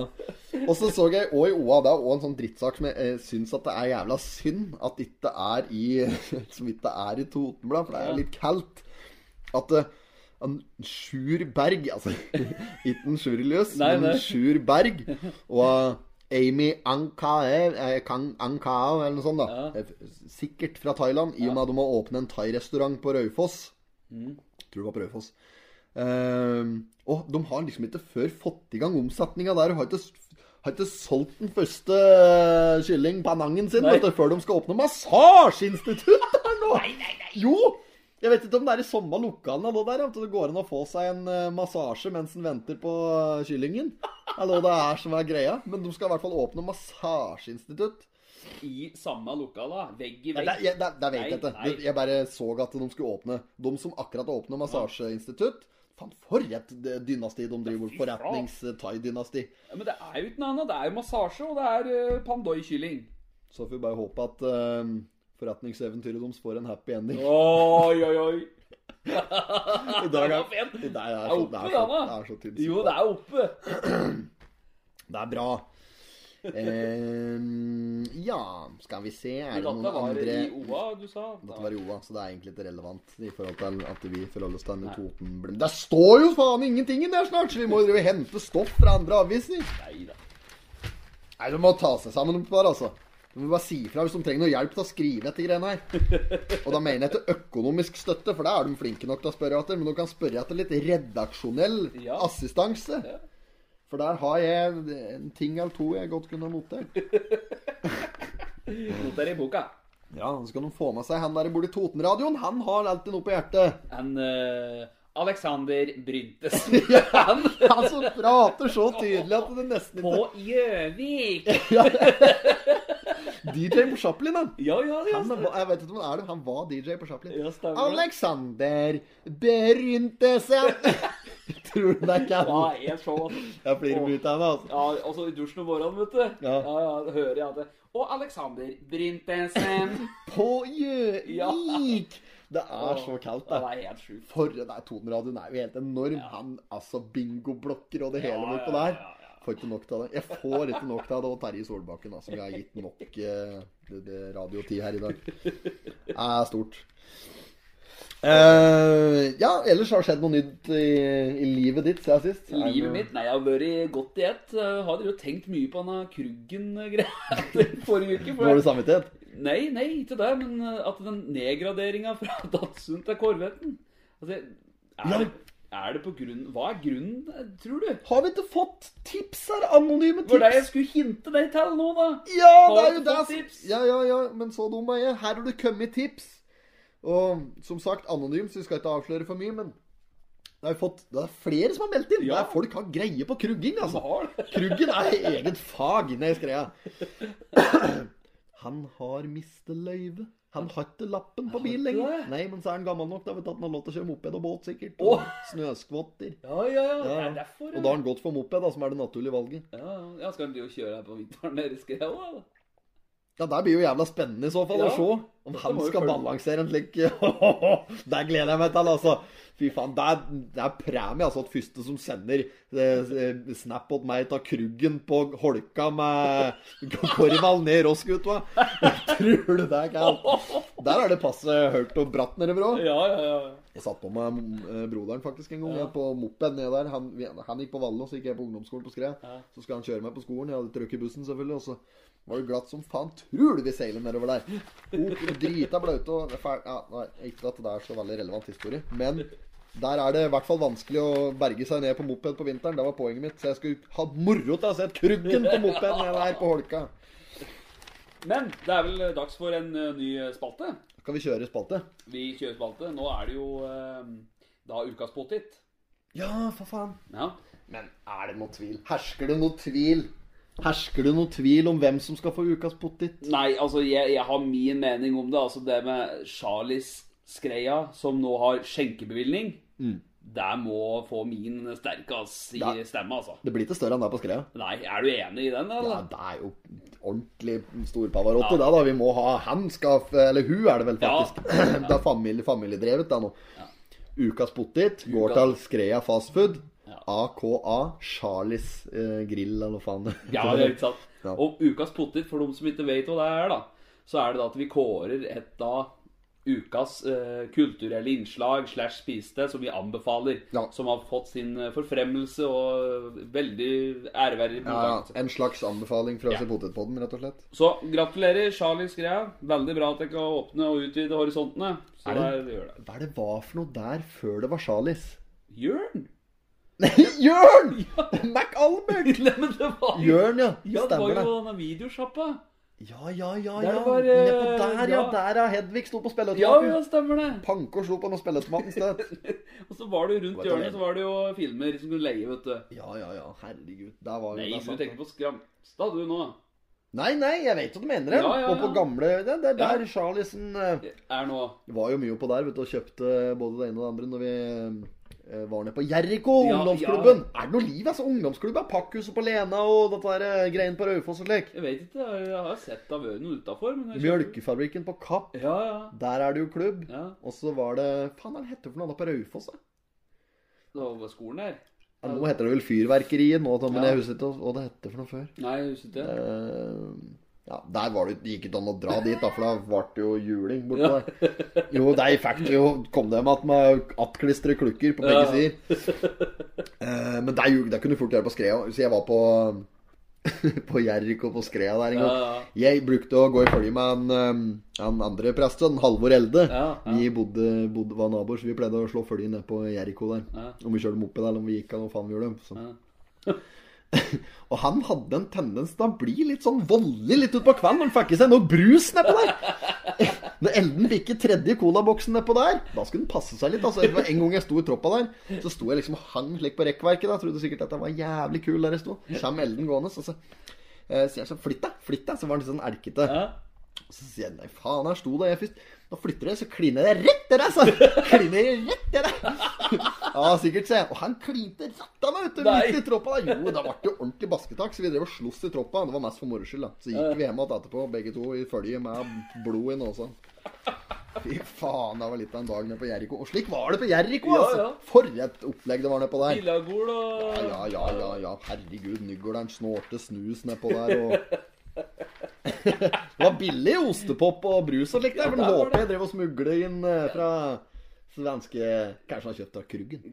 Ja. Og så så jeg òg i OA, det er òg en sånn drittsak som jeg eh, syns at det er jævla synd at ikke er i Som ikke er i Totenblad, for det er litt kaldt. At eh, en Sjur Berg Altså ikke en Sjurilius, men en Sjur Berg og Amy Ankae, eh, Ankao, eller noe sånt, da. ja. Sikkert fra Thailand, i og med at de må åpne en thai-restaurant på Raufoss. Mm. Tror det var på Raufoss. Ehm, og de har liksom ikke før fått i gang omsetninga der. Har ikke, har ikke solgt den første eh, kylling panangen sin du, før de skal åpne massasjeinstitutt der nå! Jo! Jeg vet ikke om det er i samme lokalene eller der, at det går an å få seg en eh, massasje mens en venter på eh, kyllingen. Eller hva det er som er greia. Men de skal i hvert fall åpne massasjeinstitutt. I samme lokala. Vegg i Ja, vegg. det, jeg, det, det vet Nei, jeg ikke. nei. Jeg bare så at de skulle åpne. De som akkurat åpner massasjeinstitutt Faen, for et eh, dynasti de driver. Forretnings-thai-dynasti. Ja, men det er jo ikke noe annet. Det er jo massasje, og det er uh, pandoi-kylling. Så får vi bare håpe at eh, forretningseventyret deres får en happy ending. Oi, oi, oi. I dag er, Det er så, oppe, det er så, det er så tynn Jo, det er oppe. Det er bra. Ehm, ja, skal vi se Er det noen noen dette var andre i OA, du sa? Dette var i OA, så det er egentlig ikke relevant i forhold til at vi forholder oss til Totenblim. Det står jo faen ingenting i der snart, så vi må jo drive og hente stoff fra andre aviser. Nei da. Nei, du må ta seg sammen opp par, altså. Du må bare si ifra hvis de trenger noe hjelp til å skrive etter greiene her. Og da mener jeg til økonomisk støtte, for det er de flinke nok til å spørre etter. Men du kan spørre etter litt redaksjonell Ja. assistanse. Ja. For der har jeg en ting eller to jeg godt kunne notert. Noter i boka. Ja, så skal de få med seg han der borte i Totenradioen. Han har alltid noe på hjertet. En uh, Alexander Bryntes. Han, han som prater så tydelig at det nesten ikke På Gjøvik. DJ på Chaplin, han. Ja, ja, ja. han var, jeg vet ikke om han er det. Han var DJ på Chaplin. Ja, stemmer. Alexander Bryntesen. Tror du det er ikke Ja, han? Ja, show. altså. Jeg flirer mye av henne, altså. Ja, også i dusjen om morgenen, vet du. Ja. ja, ja hører jeg det Og Alexander Brintesen På Gjøvik! Det er så kaldt, Ja, det. det er helt sjukt. For er toneradion er jo helt enorm. Han, altså bingoblokker og det hele bortpå der. Får ikke nok av det. Jeg får ikke nok av det. Og Terje Solbakken, da, som jeg har gitt nok eh, det, det radiotid her i dag. Det er stort. Uh, ja, ellers har det skjedd noe nytt i, i livet ditt siden sist? Det Livet mitt? Nei, jeg har vært godt i ett. Jeg Har dere jo tenkt mye på denne Kruggen-greia forrige uke? for- Dårlig samvittighet? Nei, nei, ikke det, men at den nedgraderinga fra Datsun til Korvetten altså, er, Ja. Er det på grunn Hva er grunnen, tror du? Har vi ikke fått tips her? Anonyme tips? var det jeg skulle hinte deg til nå, da. Ja, Har det er jo det! Ja, ja, ja, men så dum er jeg. Her har det kommet tips. Og som sagt, anonym, så vi skal ikke avsløre for mye, men det er, fått, det er flere som har meldt inn. Ja. Der folk har greie på krugging, altså. Kruggen er eget fag nede i skreia. Han har mistet løyve. Han har ikke lappen på bil lenger. Nei, men så er han gammel nok. Da vet du at han har lov til å kjøre moped og båt, sikkert. Og oh. snøskvotter. Ja, ja, ja. Det Ja. er derfor. Og da har han gått for moped, da, som er det naturlige valget. Ja, ja. Skal han bli å kjøre her på vinteren nede i skreia, da? Ja, Det blir jo jævla spennende i så fall Ja. å se om han skal balansere en slik Der gleder jeg meg til, altså. Fy faen, det er, det er premie, altså. At første som sender eh, snap åt meg av Kruggen på holka med korval ned Rossgutta. Tror du det galt? Der er det passe hørt og bratt nede, bro. Ja, ja, ja. Jeg satt på med eh, broderen faktisk en gang jeg, på moped nede der. Han, han gikk på Valle, så gikk jeg på ungdomsskolen på Skred. Så skal han kjøre meg på skolen. Jeg hadde trøkk i bussen, selvfølgelig. Og så var det glatt som faen. Tror du vi seiler nedover der? Oh, drita blaute og fæl- ja, nei, Ikke at det er så veldig relevant historie, men der er det i hvert fall vanskelig å berge seg ned på moped på vinteren. Det var poenget mitt. Så jeg skulle ha moro til å se Kruggen på moped nede der på Holka. Men det er vel dags for en eh, ny spalte. Kan vi kjøre spalte. Vi kjører spalte. Nå er det jo eh, da ukas potet. Ja, for faen. Ja. Men er det noe tvil? Hersker det noe tvil? Hersker det noen tvil om hvem som skal få ukas pottit? Nei, altså, jeg, jeg har min mening om det. Altså, det med Charlies Skreia, som nå har skjenkebevilgning, Der må få min sterke ass i Ja. stemme, altså. Det blir ikke større enn det på Skreia. Nei, er du enig i den, Ja, det er jo ordentlig stor Pavarotti, Ja. det da. Vi må ha Han skal Eller hun er det vel Ja. faktisk. Det er familie, familiedrevet, da nå. Ukas pottit går til Skreia fastfood. AKA Charlies eh, grill, eller hva faen det Ja, det er ikke sant. Ja. Og ukas potet, for de som ikke vet hva det er, da, så er det da at vi kårer et da ukas eh, kulturelle innslag slash spiste som vi anbefaler. Ja. Som har fått sin eh, forfremmelse og veldig æreverdig Ja, ja. En slags anbefaling fra Ja. Potetpodden, rett og slett. Så gratulerer, Charlies greia. Veldig bra at dere kan åpne og utvide horisontene. Så Er det- der gjør det. Hva er det var for noe der før det var Charlies? Jørn! Jørn! MacAlmec! Nei, men det var jo Jørn, ja. Ja, det var Stemmer det. jo denne videosjappa. Ja, ja, ja. Der ja. det var, eh, Nedpå der, ja. ja. Der ja. Hedvig sto på Ja, spilleautomaten. ja, stemmer det. Panke og slo på noe spilleautomaten sted. Og så var det jo rundt hjørnet så var det jo filmer som kunne leie, vet du. Ja, ja, ja. Herregud. Der var Nei, det er du sant, tenker på Skramstad du nå. Nei, nei, jeg vet hva du mener. Ja, ja, ja, Og på ja. gamle Det det er der Ja. Charliesen eh, Er nå var jo mye på der, vet du, og kjøpte både det ene og det andre når vi eh, var nede på Jeriko, Ja, ungdomsklubben. Er det noe liv, altså? Ungdomsklubben, Pakkhuset på Lena og dette eh, greien på Raufoss og slik. Jeg vet ikke, jeg har sett av noe utafor. Mjølkefabrikken på Kapp. Ja, ja. Der er det jo klubb. ja. Og så var det Faen, hva heter det for noe da på Raufoss? Det var skolen der. Ja, nå heter det vel Fyrverkeriet nå, men Ja. jeg husker ikke hva det heter for noe før. Nei, jeg husker ikke. Eh, ja, Der var det, det gikk ikke an å dra dit, da, for da ble det jo juling bortpå der. Jo, de fikk det jo Kom de med, med attklistre klukker på begge Ja. sider. Eh, men det, er det kunne fort gjøre på Skrea. Så jeg var på På Jerrik og på Skrea der en gang. Ja, ja. Jeg brukte å gå i følge med en, en andre prest, en Halvor Elde. Ja, ja. Vi bodde, bodde, var naboer, så vi pleide å slå følge ned på Jeriko der. Ja. Om vi kjørte moped eller om vi gikk, eller hva faen vi gjorde. Så. Og han hadde en tendens til å bli litt sånn voldelig litt utpå kvelden når han fikk i seg noe brus nedpå der. Når Elden fikk i tredje colaboksen nedpå der, da skulle han passe seg litt. Altså, En gang jeg sto i troppa der, så sto jeg liksom og hang slik på rekkverket. da Trodde sikkert at jeg var jævlig kul der jeg sto. Kjem Elden gående, så eh, sier jeg sånn Flytt deg, flytt deg. Så var han litt sånn elkete. Så sier jeg nei, faen, her sto da jeg først. Nå flytter du, så kliner jeg rett til deg, sa Kliner rett til deg. Ja, sikkert, se! jeg. Og han klinte av meg, vet du. Midt i troppa Da. Jo, da ble jo ordentlig basketak, så vi drev og sloss i troppa. Det var mest for moro skyld, da. Så gikk vi hjem igjen etterpå, begge to i følge med blod i nåsa. Fy faen, det var litt av en dag nede på Jeriko. Og slik var det på Jeriko, altså. ja. For et opplegg det var nedpå der. Pillagol og Ja, ja, ja, ja, ja. Herregud, Nygårderen snorte snus nedpå der og Det var billig ostepop og brus og slikt Men Ja, håper jeg drev og smugla inn eh, fra svenske Kanskje han kjøpte av Kruggen.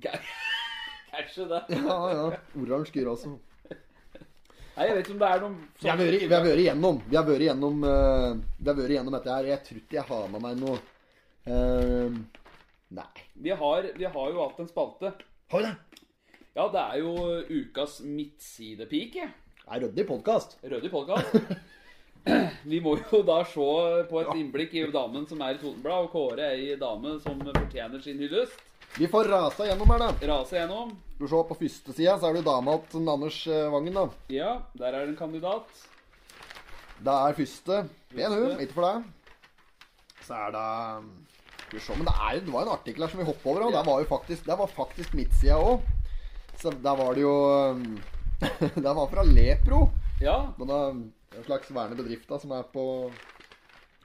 Kanskje det. Ja, ja. Oransje gyr også. Nei, jeg vet ikke om det er noen vi har vært igjennom Vi har vært igjennom uh, Vi har vært igjennom dette her. Jeg tror ikke jeg har med meg noe uh, Nei. vi har, vi har jo hatt en spalte. Har vi det? Ja, det er jo ukas midtsidepike. Det er ryddig podkast. Ryddig podkast. Vi må jo da se på et innblikk i damen som er i Totenblad, og kåre ei dame som fortjener sin hyllest. Vi får rasa gjennom her, da. Rase gjennom. Du ser På første sida så er det dama til Anders eh, Vangen, da. Ja, der er det en kandidat. Det er første. Pen hun, ikke for deg. Så er det Skal vi se, men det, er, det var en artikkel her som vi hoppa over. Og Ja. det var jo faktisk Det var faktisk midtsida òg. Så der var det jo Det var fra Lepro. Ja. Men er en slags vernebedrift da, som er på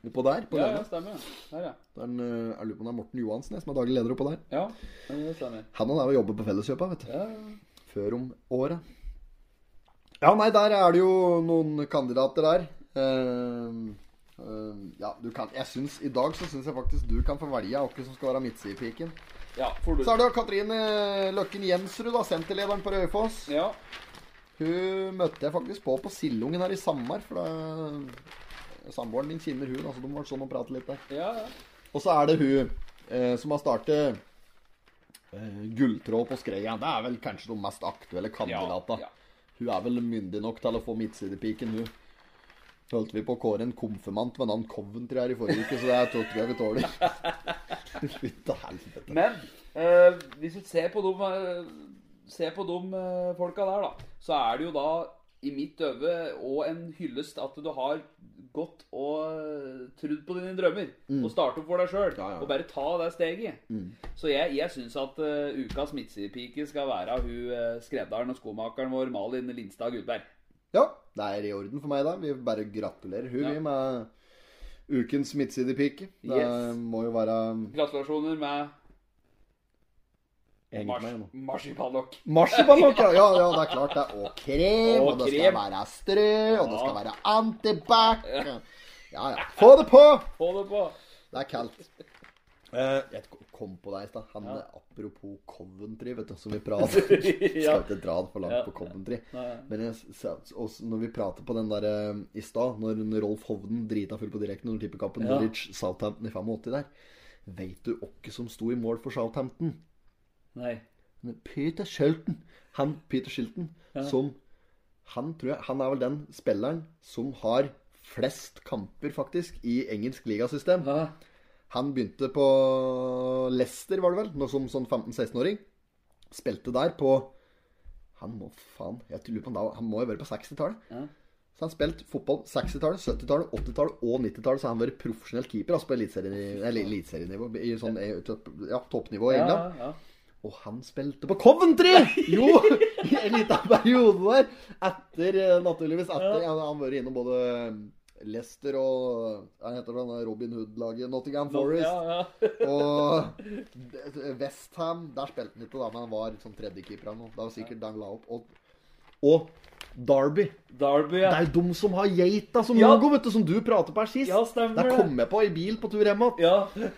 oppå der. På Ja, ja, stemmer. Der, ja. Den, eh, jeg lurer på om det er Morten Johansen jeg, som er daglig leder oppå der. Ja, det stemmer. Han og jeg vil jobbe på Felleskjøpet, vet du. Ja. Før om året. Ja, nei, der er det jo noen kandidater der. Uh, uh, ja, du kan Jeg syns I dag så syns jeg faktisk du kan få velge hvem som skal være midtsidepiken. ja. Så er det jo Katrine Løkken Jensrud, da, senterlederen på Raufoss. Ja, Hun møtte jeg faktisk på på Sildungen her i Samar. For da Samboeren min kjenner hun, altså de var sånn og prate litt der. ja, ja. Og så er det hun eh, som har startet eh, Gulltråd på Skreia. Det er vel kanskje de mest aktuelle kandidatene. Ja. Hun er vel myndig nok til å få midtsidepiken, hun. Holdt vi på å kåre en konfirmant med navn Coventry her i forrige uke, så det er- tror jeg vi tåler. Fytte helvete. Men eh, hvis du ser på de, ser på de eh, folka der, da, så er det jo da i mitt øve og en hyllest at du har gått og eh, trudd på dine drømmer. Og starte opp for deg sjøl. Mm. Ja, ja. Og bare ta det steget. Så jeg, jeg syns at uh, ukas midtsidepike skal være hun uh, skredderen og skomakeren vår Malin Lindstad Gudberg. Ja, det er i orden for meg, da. Vi bare gratulerer hun, Ja. vi, med ukens midtsidepike. Det Yes. må jo være Gratulasjoner med Egentlig mars meg nå. Marsipanlokk. Marsipanlokk, ja. ja. Ja, det er klart det. Og krem, og, Og det skal være strø, og det skal være antibac. Ja, ja. Få det på! Få det på! Det er kaldt. Eh, jeg kom på deg i stad. Han Apropos Coventry, vet du, som vi prater Ja. Skal ikke dra det for langt Ja. på Coventry. Men jeg, når vi prater på den der eh, i stad, når Rolf Hovden drita full på direkten under tippekampen Ja. Norwich Southampton i 85 der Veit du åkke som sto i mål for Southampton? Nei. Peter Shilton. Han Peter Shilton som Han tror jeg Han er vel den spilleren som har flest kamper, faktisk, i engelsk ligasystem. Ja. Han begynte på Leicester, var det vel, nå som sånn 15-16-åring. Spilte der på Han må faen Jeg lurer på Han, Han må jo være på 60-tallet. Ja. Så han spilte fotball 60-tallet, 70-tallet, 80-tallet og 90-tallet. Så har han vært profesjonell keeper altså på eliteserienivå, i sånn ja, toppnivå i England. Ja, ja. Og han spilte på Coventry! Jo! I en liten periode der. Etter, eh, naturligvis etter ja. Han har vært innom både eh, Leicester og Hva heter det, Robin Hood-laget Nottingham Forest. Ja, ja. Og Westham Der spilte han ikke, da, men han var sånn tredjekeeper eller noe. Det var sikkert Dan la opp. Og, og Derby. Derby, ja. Det er jo de som har geita som logo, vet du, som du prater på her sist. Ja, stemmer Der kom jeg på i bil på tur hjem igjen. Ja.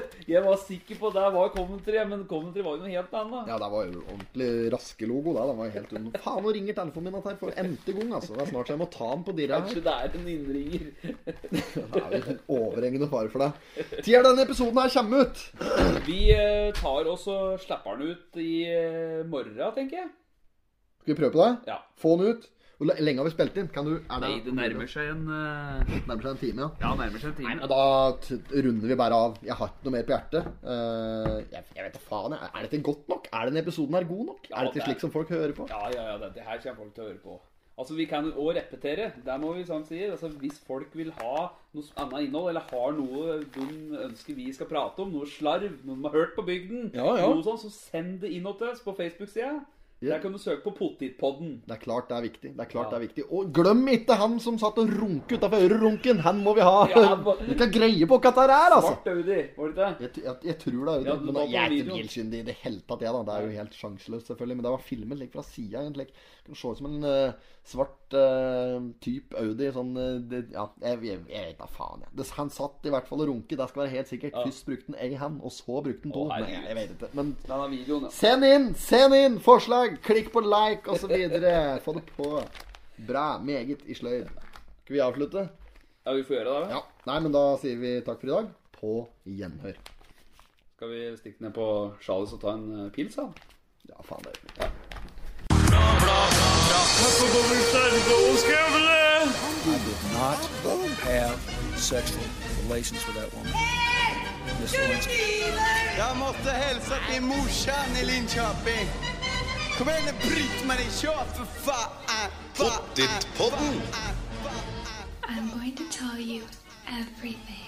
Jeg var sikker på det var Coventry, men Coventry var jo noe helt annet. Ja, det var jo ordentlig raske logo. Da. Det var helt under... Faen, nå ringer telefonen min at her for n-te gang. Altså. Det er snart så jeg må ta den på dirra her. Kanskje det er en innringer. Det er jo en overhengende fare for deg. Tida denne episoden her kommer ut. Vi eh, tar oss og slipper den ut i eh, morgen, tenker jeg. Skal vi prøve på det? Ja. Få den ut. Hvor lenge har vi spilt inn? Kan du, er det, Nei, det nærmer seg en uh... nærmer seg en time, ja. Ja, nærmer seg en time. Nei, Da runder vi bare av. Jeg har ikke noe mer på hjertet. Uh, jeg, jeg vet da faen. Er dette godt nok? Er denne episoden her god nok? Ja, er dette det slik som folk hører på? Ja, ja, ja, dette her kommer folk til å høre på. Altså, Vi kan òg repetere. Der må vi sånn si, altså, Hvis folk vil ha noe annet innhold, eller har noe de ønsker vi skal prate om, noe slarv, noe de har hørt på bygden, Ja, ja. noe sånt, så send det inn til oss på Facebook-sida. Der kan du søke på Pottitpodden. Det er klart det er viktig. Det er klart Ja. det er viktig. Og glem ikke han som satt og runket utafor ørerunken. Han må vi ha. Ja, må- Vi kan greie på hva dette er, altså. Svart Audi, var det ikke det? Jeg, jeg, jeg tror det er Ja, Men da, jeg er ikke bilkyndig i det hele tatt, jeg, da. Det er jo helt sjanseløst, selvfølgelig. Men det var filmet like fra sida, egentlig. Det kan se ut som en uh, svart uh, type Audi. Sånn uh, det, Ja, jeg, jeg, vet da faen, jeg. Det, han satt i hvert fall og runket, det skal være helt sikkert. Først brukte han ei hand, og så brukte han to. Å, men jeg vet ikke. Men. Send inn! Send inn forslag! Klikk på like, videre. Få det på. Bra. Meget i sløyd. Skal vi avslutte? Ja, vi får gjøre det. da Ja. Nei, men da sier vi takk for i dag. På gjenhør. Skal vi stikke ned på Charles og ta en eh, pils, da? Ja, faen, det Ja. I did not have sexual relations with that woman. Jag måste hälsa till morsan i Linköping. Kom igen nu Britt-Marie, kör för fan! Pottitpodden. I'm going to tell you everything.